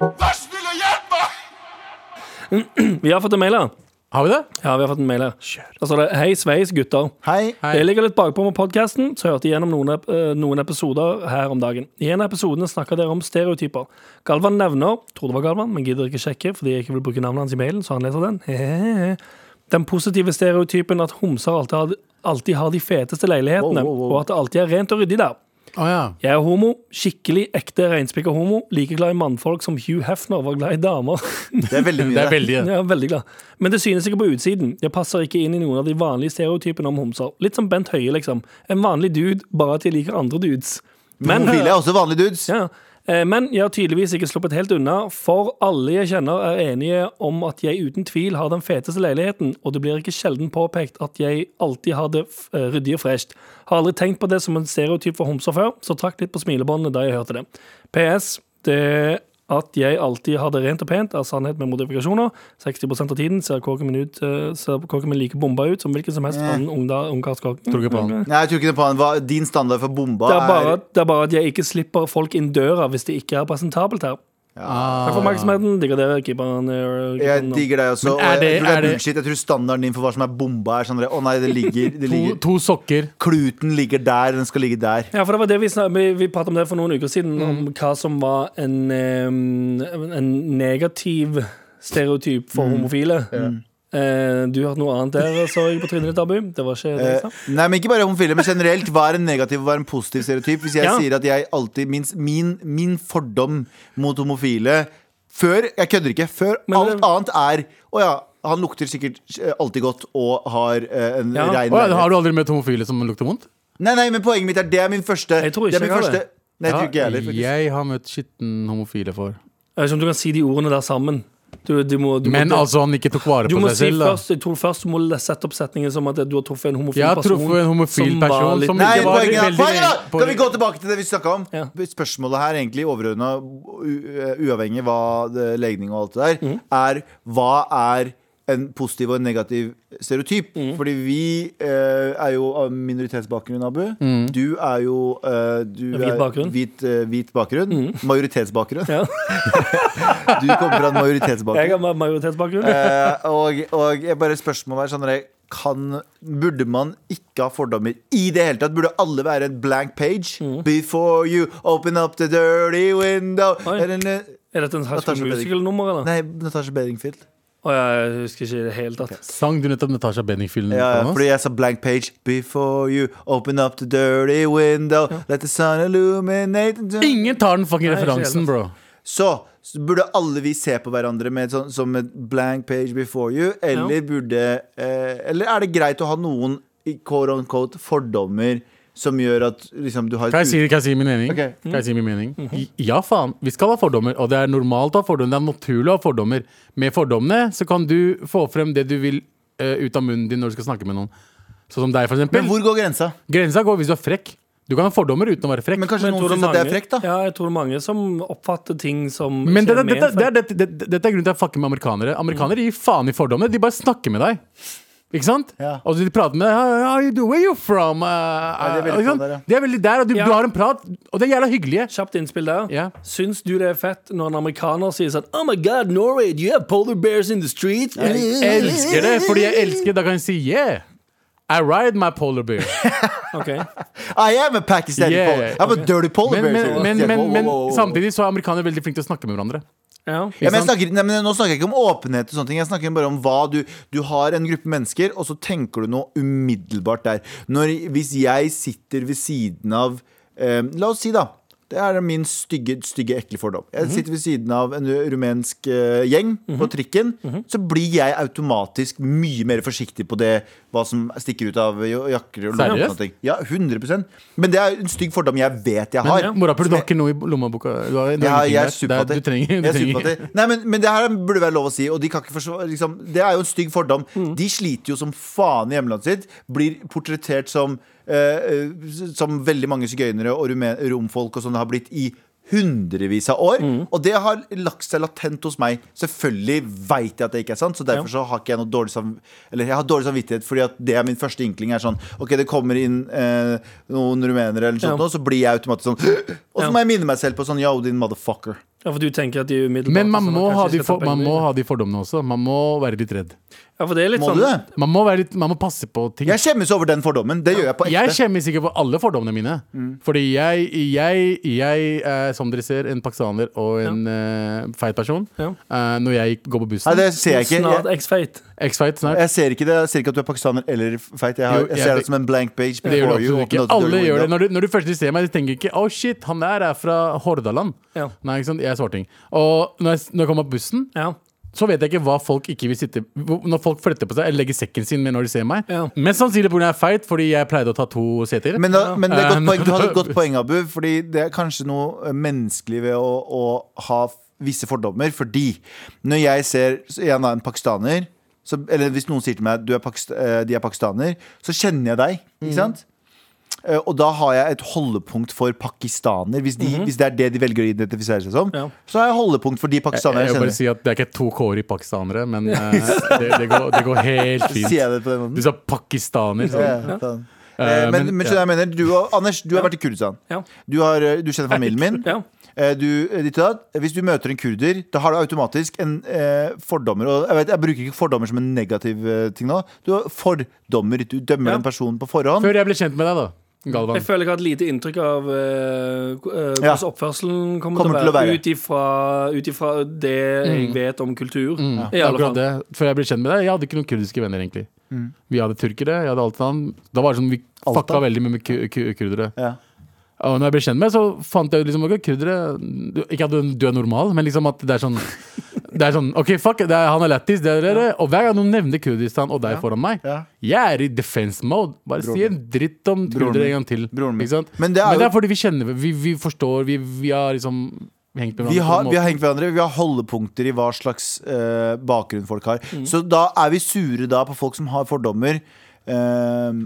Vær så snill og hjelp meg. Vi har fått en mail her. Har vi det? Ja, vi har fått en mail her. Da står det Hei, Sveis, gutter. Hei. Hei. Jeg ligger litt bakpå med podkasten, så jeg hørte gjennom noen, ep- eh, noen episoder her om dagen. I en av episodene snakka dere om stereotyper. Galvan nevner tror det var Galvan, men gidder ikke sjekke fordi jeg ikke vil bruke navnet hans i mailen, så han leser den. Hehehe. Den positive stereotypen at homser alltid har, alltid har de feteste leilighetene, Wow, wow, wow. og at det alltid er rent og ryddig der. Å ja. Jeg er homo, skikkelig ekte reinspikka homo. Like glad i mannfolk som Hugh Hefner var glad i damer. Det er veldig mye. Det er veldig ja. er veldig glad. Men det synes ikke på utsiden. Jeg passer ikke inn i noen av de vanlige stereotypene om homser. Litt som Bent Høie, liksom. En vanlig dude, bare at jeg liker andre dudes. Men Homofile er også vanlige dudes. ja, Eh, Men jeg har tydeligvis ikke sluppet helt unna, for alle jeg kjenner er enige om at jeg uten tvil har den feteste leiligheten, og det blir ikke sjelden påpekt at jeg alltid har det eh, ryddig og fresht. Har aldri tenkt på det som en stereotyp for homser før, så trakk litt på smilebåndet da jeg hørte det. PS. Det at jeg alltid har det rent og pent, er sannhet med modifikasjoner. 60% av tiden ser kåken min, ut, eh, ser kåken min like bomba ut som hvilken som helst annen ungkarskåk. Tror ikke på han. Nei, jeg tror ikke på han. Hva, din standard for bomba Det er, bare, er det er bare at jeg ikke slipper folk inn døra hvis det ikke er presentabelt her. Ah. Jeg får oppmerksomheten. Digger det. Keep on, uh, keep Jeg digger deg også. Og er jeg, det- jeg tror det er er bullshit. Jeg tror standarden din for hva som er bomba, er sånn Å nei, det ligger, det ligger to sokker. Kluten ligger der, den skal ligge der. Ja, for det var det Vi, vi, vi pratet om det for noen uker siden, Mm. om hva som var en, eh, en negativ stereotyp for Mm. homofile. Eh, du har hatt noe annet der, så jeg på trynet ditt, Abu. Det var ikke det jeg Eh, sa. nei, men Ikke bare homofile, men generelt. Hva er en negativ og hva er en positiv stereotyp? Hvis jeg Ja. sier at jeg alltid min, min, min fordom mot homofile Før Jeg kødder ikke. Før Men alt det- annet er Å ja, han lukter sikkert eh, alltid godt og har eh, en Ja. rein Å, ja, har du aldri møtt homofile som lukter vondt? Nei, nei, men poenget mitt er det er min første Jeg tror ikke det er min jeg har første, det. Nei, jeg tror ikke jeg heller. faktisk. jeg har møtt skitten homofile for. Jeg vet ikke om du kan si de ordene der sammen. Du, du må, du Men må, altså, han ikke tok vare på seg si selv, da. først, jeg tror først du må sette opp setningen som at du har truffet en homofil person. truffet en homofil som var person litt- som Nei, ikke var poenget, er- poenget da! på- Kan vi gå tilbake til det vi snakka om? Ja. Spørsmålet her, egentlig overordna, uavhengig hva legning og alt det der, Mm. er hva er en positiv og en negativ stereotyp? Mm. Fordi vi eh, er jo av minoritetsbakgrunn, Abu. Du er jo eh, du Hvit bakgrunn. Mm. Hvit, eh, hvit bakgrunn. Majoritetsbakgrunn. Ja. Du kommer fra en majoritetsbakgrunn. Jeg har ma- majoritetsbakgrunn. Eh, og, og jeg bare spørsmålet er sånn kan, Burde man ikke ha fordommer i det hele tatt? Burde alle være en blank page? Before you open up the dirty window Oi. Er det en- High Natasha. Musical-nummer, eller? Nei, Natasha Bedingfield. Å, jeg husker ikke i det hele tatt. Sang du nettopp Natasha Bedingfield? Ja, ja, fordi jeg sa blank page. Before you open up the dirty window, let the sun illuminate the- Ingen tar den fucking referansen, bro. Så, så burde alle vi se på hverandre med sånn, som et blank page before you, eller burde eh, Eller er det greit å ha noen i quote on quote fordommer som gjør at liksom, du har Kan jeg si, kan jeg si min mening? Ok. Kan jeg si min mening? Ja, faen. Vi skal ha fordommer, og det er normalt å ha fordommer. Det er naturlig å ha fordommer. Med fordommene så kan du få frem det du vil uh, ut av munnen din når du skal snakke med noen. Sånn som deg, for eksempel. Men hvor går grensa? Grensa går hvis du er frekk. Du kan ha fordommer uten å være frekk. Men kanskje Men noen tror mange, at det er mange- da? Ja, jeg tror mange som oppfatter ting som Men dette, dette, dette, dette er grunnen til at jeg fucker med amerikanere. Amerikanere gir faen i fordommene. De bare snakker med deg. Ikke sant? Ja. Og de prater med deg. How, you? Where you from? Uh, de er veldig ikke sant? på der, ja. De er veldig der, og du, Ja. du har en prat, og det er jævla hyggelige. Kjapt innspill der. Ja. Syns du det er fett når en amerikaner sier sånn Oh my god, Norway, do you have polar bears in the street? Jeg elsker det, fordi jeg elsker Da kan jeg si yeah. I ride my polar bear. okay. I am a Pakistani Yeah. polar. I'm a dirty polar Men, bear. men, men, Yeah, men, men samtidig så er amerikanere veldig flinke til å snakke med hverandre. Ja. Ja, men jeg snakker, nei, men nå snakker jeg ikke om åpenhet og sånne ting. Jeg snakker bare om hva du Du har en gruppe mennesker, og så tenker du noe umiddelbart der. Når, hvis jeg sitter ved siden av eh, La oss si, da. Det er min stygge, stygge ekle fordom. Jeg sitter ved siden av en rumensk eh, gjeng på trikken. Så blir jeg automatisk mye mer forsiktig på det hva som stikker ut av jo- jakker og lommer. og Seriøst? ting. Ja, 100% Men det er en stygg fordom jeg vet jeg har. Men morapuler, du har ikke noe i lommeboka? Du har, du Ja, har jeg er. Det er- superfattig. Du trenger, du Jeg er trenger. superfattig. Nei, men, men det her burde være lov å si, og de kan ikke forsvare liksom, Det er jo en stygg fordom. Mm. De sliter jo som faen i hjemlandet sitt. Blir portrettert som Som veldig mange sigøynere og romfolk og sånn har blitt i hundrevis av år. Mm. Og det har lagt seg latent hos meg. Selvfølgelig veit jeg at det ikke er sant, så derfor så har ikke jeg noe dårlig sam Eller jeg har dårlig samvittighet fordi at det er min første inkling. er sånn Ok, det kommer inn eh, noen rumenere, eller noe sånt, Ja. og så blir jeg automatisk sånn Og så Ja. må jeg minne meg selv på sånn Yo, din motherfucker. ja, for du tenker at de er umiddelbart Men man sånn må, ha de for, man må ha de fordommene også. Man må være litt redd. Ja, for det er litt Må sånn du det? Man må, være litt, man må passe på ting. Jeg skjemmes over den fordommen. Det gjør jeg på Jeg ekte. skjemmes ikke for alle fordommene mine. Fordi jeg, jeg, jeg er, som dere ser, en pakistaner og en eh, feit person. Ja. Eh, når jeg går på Nei, bussen. det ser jeg ikke. Snart Jeg, X-Fate. X-feit snart. jeg ser ikke det Jeg ser ikke at du er pakistaner eller feit. Jeg, har, Jo, jeg jeg- ser det som en blank page. Det gjør before du you absolutt open ikke. up the Alle gjør det. Når du, når du først ser meg, de tenker ikke 'Å, shit, han der er fra Hordaland'. Ja. Nei, ikke sant? Jeg er svarting. Og når jeg, når jeg kommer på bussen, Ja. Så vet jeg ikke hva folk ikke vil sitte Når folk flytter på seg eller legger sekken sin med når de ser meg. Ja. Mest sannsynlig pga. jeg er feit, fordi jeg pleide å ta to seter. Men, da, men det er Um, godt poeng. du hadde et godt poeng, Abu. Fordi det er kanskje noe eh, menneskelig ved å, å ha visse fordommer. Fordi når jeg ser en, en pakistaner så, Eller hvis noen sier til meg du er pakist, eh, de er pakistaner, så kjenner jeg deg. Mm. Ikke sant? Eh, Og da har jeg et holdepunkt for pakistaner. Hvis, de, hvis det er det de velger å identifisere seg som, Ja. så har jeg holdepunkt for de Jeg, pakistanere jeg jeg vil bare si at Det er ikke to k-er i pakistanere, men uh, det, det, går, det går helt fint. Sier jeg det på den måten? Du sa pakistaner. Sånn. ja. Eh, Eh, men, men- men skjønner du jeg mener? Du, og, Anders, du har vært i Kurdistan. Ja. Du, har, eh, du kjenner familien min. Ja. Eh, Du, eh, ditt. Hvis du møter en kurder, da har du automatisk en eh, fordommer. Og jeg, vet, jeg bruker ikke fordommer som en negativ eh, ting nå. Du har fordommer. Du dømmer Ja. en person på forhånd. Før jeg ble kjent med deg, da. Galvan. Jeg føler jeg har et lite inntrykk av uh, eh, Ja. hvordan oppførselen kommer, Kommer til å være, være. ut ifra- det mm. det jeg vet om kultur. Mm. I alle Akkurat fall. det. Før jeg ble kjent med deg, jeg hadde ikke noen kurdiske venner, egentlig. Vi hadde turkere, jeg hadde Altan. Da var det sånn, vi Alta? fucka veldig mye med ku- ku- kurdere. Ja. Og når jeg ble kjent med, så fant jeg ut liksom okay, kurdere Ikke at du, du er normal, men liksom at det er sånn Det er sånn, ok, fuck, det er, han er lættis, det er det. Og hver gang noen nevner Kurdistan og deg foran meg, Ja. jeg er i defense mode. Bare si en dritt om Broren kurdere min. en gang til. Broren min. Ikke sant? Men det er jo- fordi vi kjenner Vi, vi forstår, vi, vi har liksom hengt med Vi hverandre. på har, en vi har måte. hengt hverandre, vi har holdepunkter i hva slags eh, bakgrunn folk har. Mm. Så da er vi sure da på folk som har fordommer. Eh,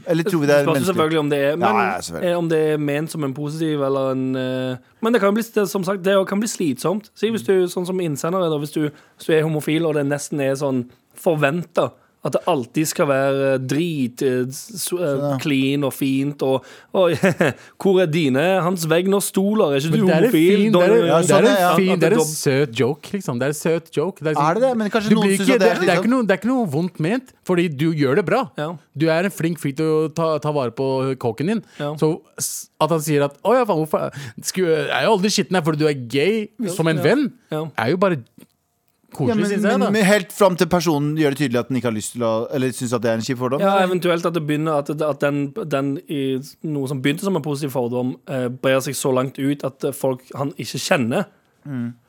eller tror vi det er menneskelig? selvfølgelig om det er men, Ja, ja, eh, Om det er ment som en positiv eller en eh, Men det kan bli, som sagt, det kan bli slitsomt. Si hvis du, sånn som innsender, hvis du, hvis du er homofil og det nesten er sånn forventa at det alltid skal være drit, eh, eh, clean og fint og, og Hvor er dine? Hans Wegner og stoler, er ikke Men du homofil? det er, en, fin, det er en søt joke, liksom. Det er en søt joke. Det er, liksom- Er det det? Men kanskje noen syns det, det er er noe, det er ikke noe vondt ment, fordi du gjør det bra. Ja. Du er en flink fyr til å ta, ta vare på kåken din. Ja. Så at han sier at 'Å ja, faen, hvorfor Jeg er jo aldri skitten her fordi du er gay', som en Ja. venn, Ja. er jo bare Ja, men, jeg. men, men helt fram til personen gjør det tydelig at den ikke har lyst til å Eller syns at det er en kjip fordom. Ja, eventuelt at det begynner At, at den, den i noe som begynte som en positiv fordom, eh, brer seg så langt ut at folk han ikke kjenner,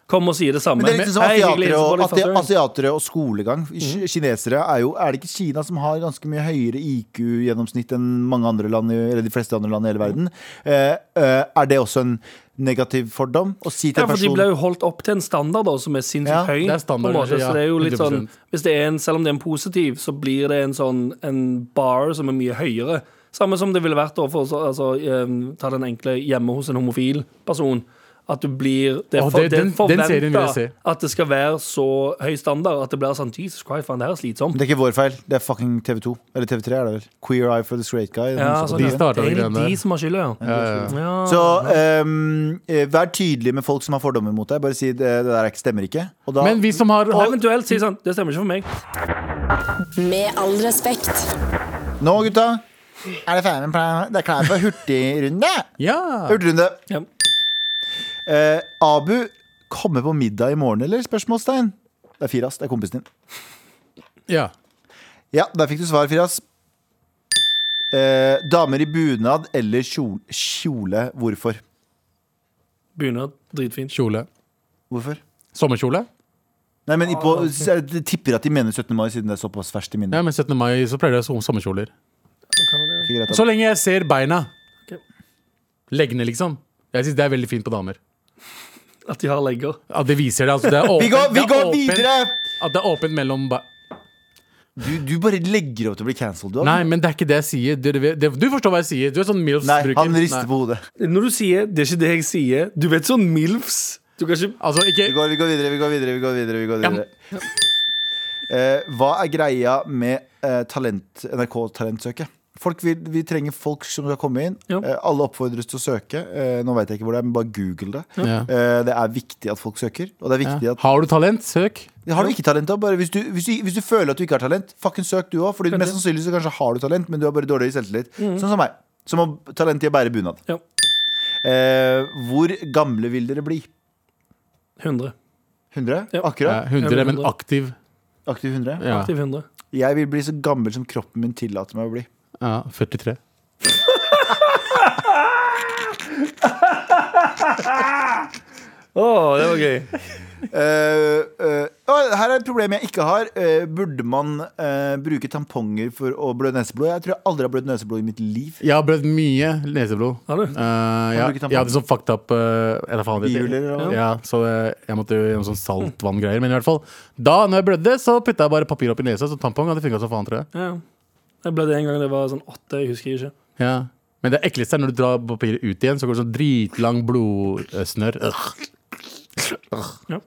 kommer og si det samme. Men det er liksom sånn som asiatere og, deg, asi- fatter. asiatere og skolegang. Mm. Kinesere er jo Er det ikke Kina som har ganske mye høyere IQ-gjennomsnitt enn mange andre land, eller de fleste andre land i hele verden? Eh, eh, er det også en negativ fordom? Å si til Ja, for De ble jo holdt opp til en standard da, som er sinnssykt Ja, høy. det er standard, på en måte. ja, så det er jo litt 100%. sånn Hvis det er en, Selv om det er en positiv, så blir det en sånn En bar som er mye høyere. Samme som det ville vært da for å altså, eh, Ta den enkle hjemme hos en homofil person. At du blir Det oh, det- det den- den serien vil jeg forventa se. at det skal være så høy standard at det blir sånn Jesus Christ, faen, det her er slitsomt. Det er ikke vår feil. Det er fucking TV2. Eller TV3 er det vel. Queer Eye for the Straight Guy. Ja, sånn, de det er litt de som har skylda, ja. Ja, ja, ja. ja. Så ehm, eh, vær tydelig med folk som har fordommer mot deg. Bare si det, det der er stemmer ikke. Og da, Men vi som har Og eventuelt si sånn Det stemmer ikke for meg. Med all respekt. Nå, gutta, er det ferdig med Det er klart for hurtigrunde. Ja! Hurtigrunde. Ja. Eh, Abu kommer på middag i morgen, eller? Spørsmålstegn. Det er Firas. Det er kompisen din. ja. Ja, der fikk du svar, Firas. Eh, damer i bunad eller kjole, kjole. Hvorfor? Bunad, dritfint. Kjole. Hvorfor? Sommerkjole? Nei, men på, Jeg tipper at de mener 17. mai, siden det er såpass ferskt i minnet. Ja, men 17. mai så pleier jeg som- sommerkjoler. Så det- lenge jeg ser beina. Okay. Leggene, liksom. Jeg syns det er veldig fint på damer. At de har legger. At det viser det. Altså, det er åpent, Vi går, vi det er går åpent- videre! At det er åpent mellom ba Du, du bare legger opp til å bli cancelled, du. Nei, men det er ikke det jeg sier. Du, det, du forstår hva jeg sier. Du er sånn Nei, MILFs-bruker. han rister på hodet. Når du sier 'det er ikke det jeg sier', du vet sånn MILFs Du kan ikke Altså, Vi går, vi går videre, vi går videre. Vi går videre, vi går Ja. videre. Eh, hva er greia med uh, talent, NRK-talentsøket? Folk vil, vi trenger folk som skal komme inn. Ja. Eh, alle oppfordres til å søke. Eh, nå vet jeg ikke hvor det er, men bare google det. ja. Eh, det er viktig at folk søker. Og det er Ja. at Har du talent, søk. Har du ikke talent, da? Bare hvis, du, hvis, du, hvis du føler at du ikke har talent, fucking søk du òg. For mest sannsynlig så kanskje har du talent, men du har bare dårlig selvtillit. Sånn som meg. Som har talent i å bære bunad. Ja. Eh, hvor gamle vil dere bli? 100. 100? Ja. Ja, Akkurat? 100, men aktiv. Aktiv 100? Ja, Aktiv 100. Jeg vil bli så gammel som kroppen min tillater meg å bli. Ja 43. Å, det var gøy. Eh, eh, å. Her er et problem jeg ikke har. Eh, burde man eh, bruke tamponger for å blø neseblod? Jeg tror jeg aldri har blødd neseblod i mitt liv. Jeg har blødd mye neseblod. Har du? Eh, jeg, bruker jeg hadde sånn fucked up uh, eller faen. Bihuler, eller? Ja, så eh, jeg måtte gjennom sånn saltvanngreier. Men i hvert fall, da når jeg blødde, så putta jeg bare papir opp i nesa, så tampong hadde funka som faen, tror jeg. Ja. Jeg ble det en gang det var sånn åtte, jeg husker ikke. Ja. Men det ekleste er når du drar papiret ut igjen, så går det sånn dritlang blodsnørr. Ja.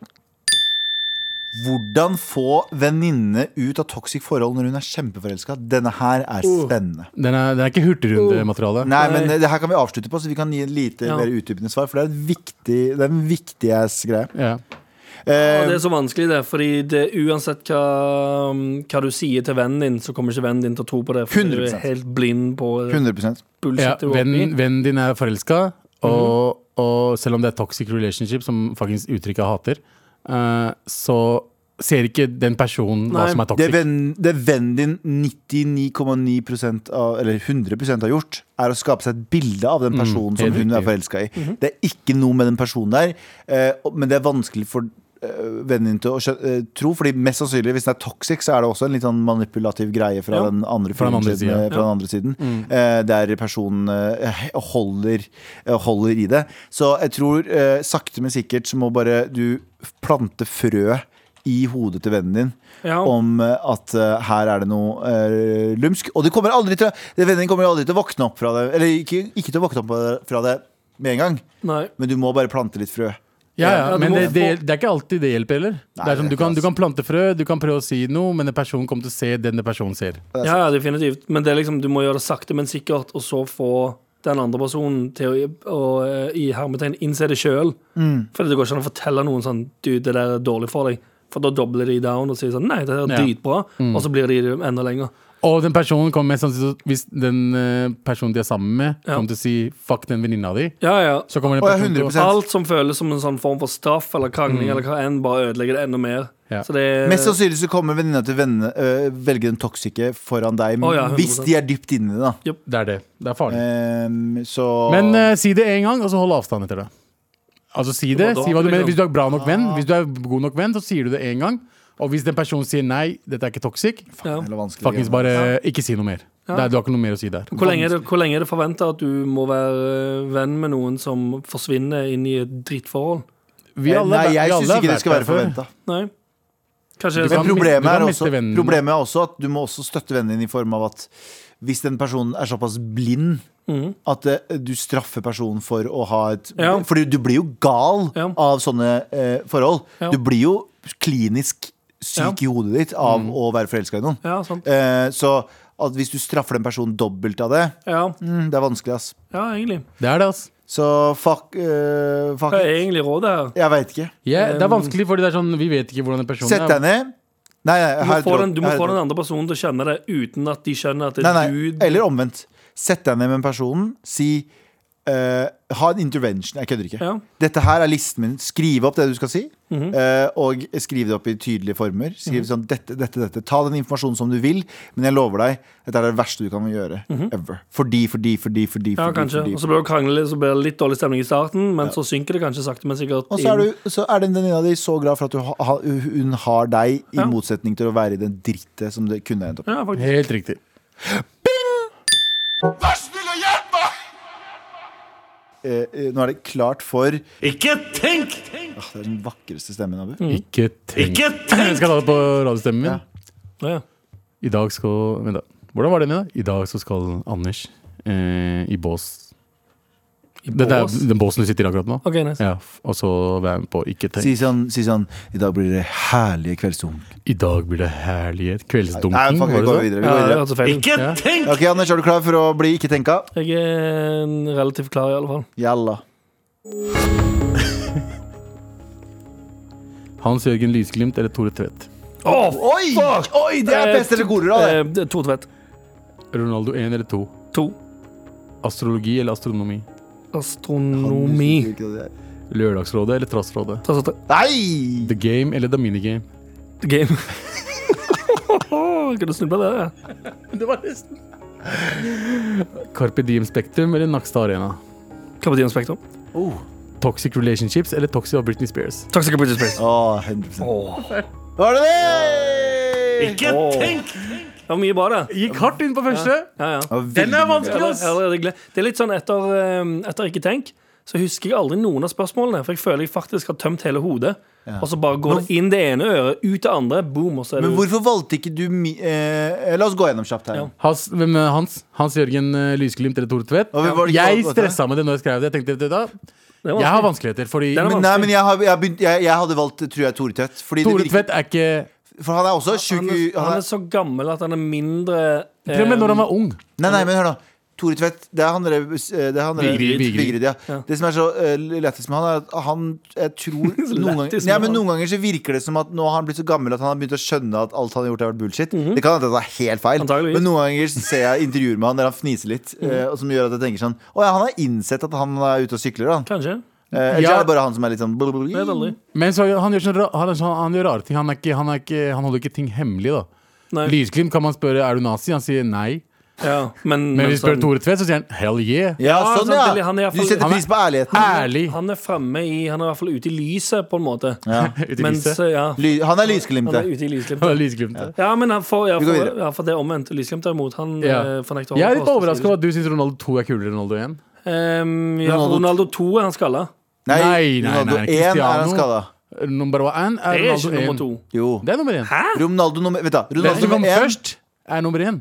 Hvordan få venninne ut av toxic forhold når hun er kjempeforelska? Denne her er spennende. Den er, den er ikke hurtigrundemateriale. Nei, Nei. men det her kan vi avslutte på, så vi kan gi en lite Ja. mer utdypende svar. For det er, et viktig, det er en viktig greie. Ja. Det Eh, er så vanskelig, det. Fordi det, uansett hva, hva du sier til vennen din, så kommer ikke vennen din til å tro på det. For du 100%. er helt blind på 100 bullshit Ja, du vennen, vennen din er forelska, og, og selv om det er toxic relationship, som faktisk uttrykket hater, eh, så ser ikke den personen hva som er det, toxic. det vennen din 99,9 av, eller 100 har gjort, er å skape seg et bilde av den personen som hun hun er riktig. forelska i. Det er ikke noe med den personen der, eh, men det er vanskelig for eh, vennen din til å eh, tro. Fordi mest sannsynlig Hvis den er toxic, så er det også en litt sånn manipulativ greie fra Ja. den andre, Fra den andre siden, eh, fra den andre siden eh, der personen eh, holder, eh, holder i det. Så jeg tror eh, sakte, men sikkert så må bare du plante frø i hodet til vennen din Ja. om eh, at uh, her er det noe uh, lumsk. Og det kommer aldri til det Vennen din kommer aldri til å våkne opp fra det. Eller ikke, ikke til å våkne opp fra det med en gang, Nei. men du må bare plante litt frø. Ja, ja, men det, det, det er ikke alltid det hjelper heller. Nei, det er er du, kan, du kan plante frø, du kan prøve å si noe, men en person kommer til å se den personen ser. Ja, ja, definitivt. Men det er liksom, du må gjøre det sakte, men sikkert, og så få den andre personen til å, å eh, i hermetegn innse det sjøl. Mm. For det går ikke an å fortelle noen sånn Du, det der er dårlig for deg. For da dobler de down og sier sånn Nei, det er Ja. Mm. Og så blir de enda lenger. Og den personen kommer sannsynlig til Hvis den eh, personen de er sammen med, Ja. kommer til å si 'fuck den venninna di', Ja, ja. så kommer den Å, ja, personen til å 100%. Alt som føles som en sånn form for straff eller krangling, eller hva enn, bare ødelegger det enda mer. Ja. Så det er Mest sannsynlig så kommer venninna til vennene øh, velge den toxice foran deg, Å, ja, 100%. hvis de er dypt inni det. da Det er det. Det er farlig. Ehm, Så Men eh, si det én gang, og så hold avstand etter det. Altså si det. Da, Si hva du mener. liksom? Hvis du er bra nok venn, Hvis du er god nok venn, så sier du det én gang. Og hvis den personen sier nei, dette er ikke toxic. Eller vanskelig faktisk bare ikke si noe mer. Ja. Det er, du har ikke noe mer å si der. Hvor lenge, er det, hvor lenge er det forventa at du må være eh, venn med noen som forsvinner inn i et drittforhold? Vi Eh, alle- Nei, jeg syns ikke det skal være forventa. Nei? Men problemet er, også, problemet er også at du må også støtte vennen din i form av at hvis den personen er såpass blind Mm. at uh, du straffer personen for å ha et Ja. Fordi du blir jo gal Ja. av sånne uh, forhold. Ja. Du blir jo klinisk syk i hodet ditt av å være forelska i noen. Ja, sant. Eh, så at hvis du straffer den personen dobbelt av det, Ja, mm, det er vanskelig, ass. ja egentlig. Det er det, ass. Så fuck, uh, fuck Hva er egentlig rådet her? Jeg veit ikke. Yeah, det er vanskelig, fordi det er sånn, vi vet ikke hvordan en person Sett deg ned. Nei, nei, Du må, få den, du må få den andre personen til å kjenne det uten at de skjønner at det Nei, er nei, du eller omvendt. Sett deg ned med personen, si eh, Ha en intervention. Jeg kødder ikke. Ja. Dette her er listen min. Skriv opp det du skal si, eh, og skriv det opp i tydelige former. Skriv sånn dette, dette, dette. Ta den informasjonen som du vil, men jeg lover deg, dette er det verste du kan gjøre. Ever. Fordi, fordi, fordi, fordi. Ja, fordi, kanskje. fordi. Og så blir det krangle så blir det litt dårlig stemning i starten, men så synker det kanskje sakte, men sikkert. Og så er, du, så er den venninna di så glad for at du ha, hun har deg, i Ja. motsetning til å være i den drittet som det kunne endt opp. Ja. Helt riktig. Bing! meg! Eh, eh, nå er det klart for Ikke tenk! ah, Det er den vakreste stemmen, Abu. Ikke tenk. Ikke tenk! Skal jeg ta det på radiostemmen min? Ja. Ja. I dag skal Vent, da. Hvordan var den i da? I dag så skal Anders eh, i bås. I Dette er den båsen du sitter i akkurat nå. OK, nice. Ja, og så være med på Ikke tenk. Si sånn, si sånn I dag blir det herlige kveldsdunk. I dag blir det herlige Nei, kveldsdunking. fuck, vi går videre. Vi går det videre. Ikke Ja. tenk! Ok, Anders, er du klar for å bli ikke tenka? Jeg er relativt klar, i alle fall. Jalla. Hans Jørgen Lysglimt eller Tore Tvedt? Oi! Oi, det er best eller det. Eh, det er Tvedt. Ronaldo 1 eller 2? 2. Astrologi eller astronomi? Astronomi. Lørdagsrådet eller Trassrådet? Trassrådet. Nei! The Game eller The Minigame? The game. Kan du det. Det var nesten Carpe Diem Spektrum eller Nakstad Arena? Carpe Diem Spektrum. Oh. Toxic Relationships eller Toxic of Britney Spears? Toxic of Britney Spears. Åh, 100% Oh. Var det det? Ikke tenk! Det var mye bra, det. Gikk hardt inn på første. Ja, ja. ja. Den er vanskelig, ass! Det det er litt sånn etter, eh, etter Ikke tenk, så husker jeg aldri noen av spørsmålene. For jeg føler jeg faktisk har tømt hele hodet. Og så bare går det inn det ene øret, ut det andre, boom, og så er Men det hvorfor valgte ikke du mi eh, La oss gå gjennom kjapt her. Ja. Hans, hvem er Hans? Hans Jørgen eh, Lysglimt eller Tore Tvedt? Og hvem var det ikke Jeg valgte det? stressa med det når jeg skrev det. Jeg tenkte, vet du hva? det er Jeg har vanskeligheter, fordi Den er Men, nei, men jeg, har, jeg, har begynt, jeg, jeg hadde valgt, tror jeg, Tore Tvedt. Fordi Tore det virker, Tvedt er ikke for han er også tjukk Han er, han er så gammel at han er mindre eh, Til og med når han var ung. Nei, nei, men hør nå. Tore Tvedt, det er han der, eh, det er han der Vigrid, Vigrid. Vigrid, ja. Ja. Det som er så uh, lættis med han, er at han Jeg tror Så noen ganger, lættis med men han. noen ganger så virker det som at nå har han blitt så gammel at han har begynt å skjønne at alt han har gjort, har vært bullshit. Mhm. Det kan hende at det er helt feil, Antageligvis. men noen ganger ser jeg intervjuer med han der han fniser litt, Mhm. eh, og som gjør at jeg tenker sånn Å ja, han har innsett at han er ute og sykler, han. Kanskje. Eh, Eller Ja. er det bare han som er litt sånn Men så, han, gjør sånn, han, sånn, han gjør rare ting. Han, er ikke, han, er ikke, han holder ikke ting hemmelig, da. Lysglimt kan man spørre er du nazi. Han sier nei. Ja, men, Men hvis vi spør sånn- Tore Tvedt, så sier han hell yeah. Ja, Ja, sånn, ja. han er i Du setter er- pris på ærligheten. Ærlig. Han er fremme i Han er i hvert fall ute i lyset, på en måte. Ja. Mens, ja, Ly han er han er ute i lysglimtet. Han er Lysglimt. Ja. Ja, men han får, ja, for, ja, for det er omvendt. Lysglimt derimot, han Ja. eh, fornekter Jeg er litt overraska over at du syns Ronaldo 2 er kulere enn Ronaldo 1. Um, ja, Ronaldo- Ronaldo 2 er han skalla. Nei, Nei, nei, Ronaldo nei, 1 er han Cristiano. skada. Nummer én er Det er Ronaldo ikke nummer 1. to. Jo. Det er nummer én. Hæ? Ronaldo nummer Vet du, Den Ronaldo som kom nummer 1 først, er nummer én.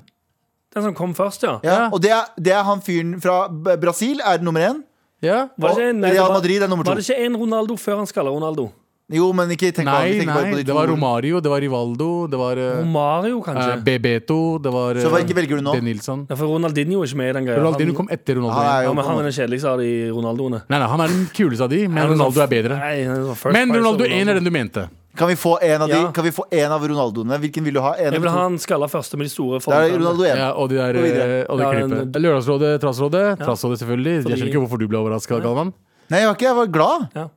Den som kom først, ja. ja, Og det er, det er han fyren fra B- Brasil, er nummer 1 Ja. Var det, ikke, nei, det Real var- Madrid er nummer var det ikke en Ronaldo før han skalla Ronaldo? Jo, men ikke tenk på Nei, tenk bare på nei, de det to. var Romario, det var Rivaldo, det var eh, Romario, eh, kanskje? Bebeto, det var Så eh, velger du nå? De Nilsson. Ja, for Ronaldinho er ikke med i den greia. Ronaldinho kom etter Ronaldo. Han er jo ja, men han er den kjedeligste av de Ronaldoene. Nei, nei, han er den kuleste av de, men Ronaldo er bedre. Nei, han er sånn first Men price Ronaldo 1 er den du mente. Kan vi få en av de? Ja. Kan vi få en av Ronaldoene? Hvilken vil du ha? En Jeg vil ha han skalla første med de store Det er fortene. Ronaldo 1. Ja, og de der videre. eh, og det Ja, klippet. den- Lørdagsrådet, Trassrådet. Trassrådet, selvfølgelig. Jeg skjønner ikke hvorfor du ble overraska, Galvan. Nei, jeg var ikke, jeg var glad. Ja.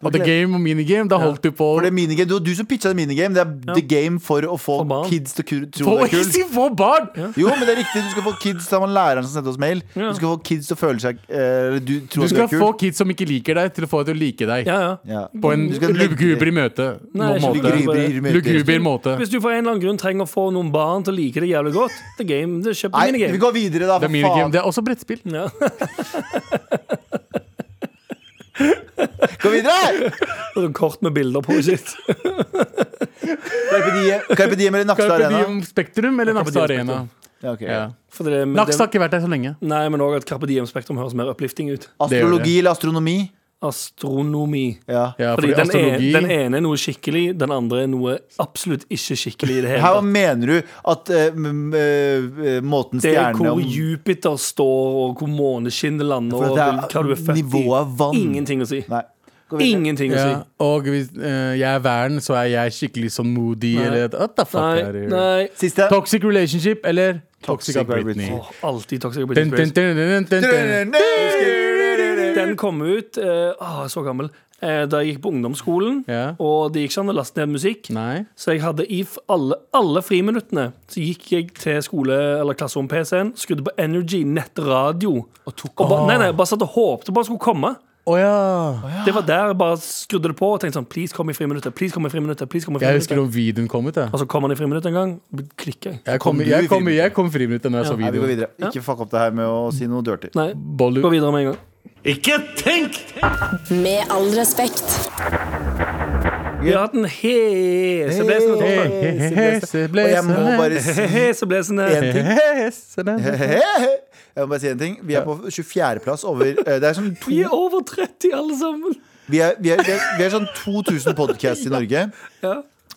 Og The Game og Minigame, da holdt du på For det er minigame, Det var du som pitcha det minigame. Det er the game for å få For barn. kids til å ku- tro Få det er kult. ikke få barn! Jo, men det er riktig. Du skal få kids til var læreren som sendte oss mail. Ja. Du skal få kids til å føle seg eh, du tror Du at du skal er kul. få kids som ikke liker deg, til å få deg til å like deg. Ja, ja. Ja. På en Du skal legge- luguber møte. Nei, måte. Luguber måte. Hvis du for en eller annen grunn trenger å få noen barn til å like det jævlig godt, the game, det kjøper Nei, minigame. vi går videre, da. Det er For minigame. faen. Det er også brettspill. Ja. Gå videre! Og sånn kort med bilder på sitt. Carpe Diem, Carpe Diem eller Nakstad Carpe Arena. Diem Spektrum eller Nakstad Arena? Ja, ok. Ja. For det, men Nakstad har det, ikke vært der så lenge. nei, men òg at Carpe Diem Spektrum høres mer uplifting ut. Astrologi eller astronomi? Astronomi. Ja. Ja, Fordi fordi den, astrologi ene, den ene er noe skikkelig, den andre er noe absolutt ikke skikkelig i det hele Her mener du at uh, måten stjernene Det er hvor Jupiter står, og hvor måneskinnet lander, og hva du er født nivået av vann. i. Ingenting å si. Nei. Ingenting å si. ja, Og hvis uh, jeg er væren, så er jeg skikkelig sånn moody Nei. eller What the fuck Nei, er nei. Siste. Toxic relationship eller Toxic, Toxic Britney? Britney. Oh, alltid Toxic Britney dun. Den kom ut eh, ah, Så gammel. Eh, da jeg gikk på ungdomsskolen, Ja. og det gikk ikke an å laste ned musikk. Nei. Så jeg hadde i f- alle, alle friminuttene Så gikk jeg til skole eller klasserom-PC-en, skrudde på Energy nettradio. Og, ba, nei, nei, bare satt og håpte bare skulle komme. Å ja. Det var der jeg bare skrudde det på og tenkte sånn Please kom i friminuttet. Please kom i friminuttet. Please kom i Jeg husker friminuttet. om videoen kom ut. Jeg, Og så kom han i friminuttet en gang, klikka jeg. jeg kom, Kom du i jeg kom, jeg kom i friminuttet når jeg så Nei, vi går videoen. videre. Ikke fuck opp det her med å si noe dirty. Nei, Bollu. gå videre med en gang. Ikke tenk! Med all respekt. Vi har hatt en heseblesende torsdag. Og jeg må bare si Heseblesende. en ting. Jeg må bare si en ting. Vi er på 24.-plass over eh, Det er sånn to Vi er over 30 alle sammen. Vi er, vi er, vi er, vi er sånn 2000 podcasts i Norge, Ja.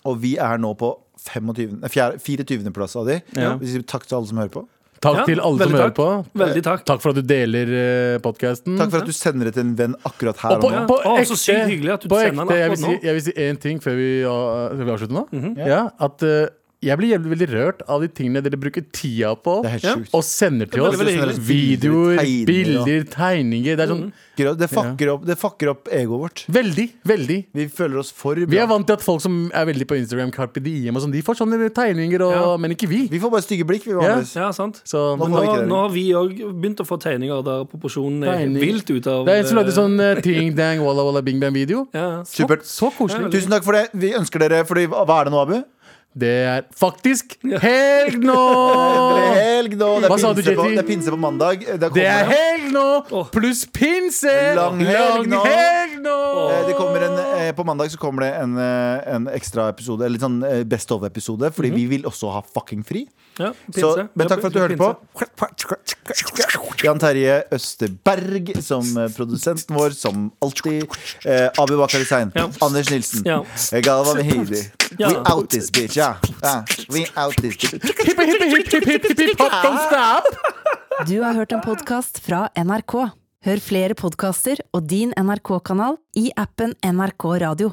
og vi er nå på 25, nei, 24. plass av de. Ja. Vi sier takk til alle som hører på. Takk Ja, til alle som hører på. Veldig takk. Takk for at du deler uh, podkasten. Takk for at du sender det til en venn akkurat her Og og på, nå. på Å, ekte, så at du på ekte jeg, vil si, jeg vil si én ting før vi, uh, skal vi avslutter nå. ja, at uh, jeg blir jævlig veldig rørt av de tingene dere bruker tida på. Ja. Og sender til oss. veldig, veldig Videoer, tegninger, bilder, tegninger. Det er sånn Det fucker opp, det fucker opp egoet vårt. Veldig, veldig. Vi føler oss for Vi er vant til at folk som er veldig på Instagram, Carpe Diem og sånn, de får sånne tegninger, og, Ja. men ikke vi. Vi får bare stygge blikk, vi Ja. vanligvis. Ja, sant. Så Nå Men nå, nå har vi òg begynt å få tegninger der proporsjonen er Tegning. vilt ut av det er en som lagde eh, sånn uh, Ting Dang Walla Walla Bing Bang-video. ja. Så, så koselig. Tusen takk for det. Vi ønsker dere Fordi hva er det nå, Abu? Det er faktisk helg nå! Det er helg nå. Det er, Hva sa du, pinse på, det er pinse på mandag. Det, Det er helg nå! Pluss pinse! Lang helg nå. helg nå! eh, det kommer en, eh, på mandag så kommer det en, eh, en ekstra episode, eller sånn eh, Best of-episode, fordi vi vil også ha fucking fri. Ja, Så, men takk for at du hørte på. Jan Terje Østerberg som eh, produsenten vår, som alltid. Eh, Abu Bakar Hussein. Ja. Anders Nilsen. Ja. Eh, Galvan Mehidi. Ja. We out this bitch, ja. ja. We out this! Du har hørt en podkast fra NRK. Hør flere podkaster og din NRK-kanal i appen NRK Radio.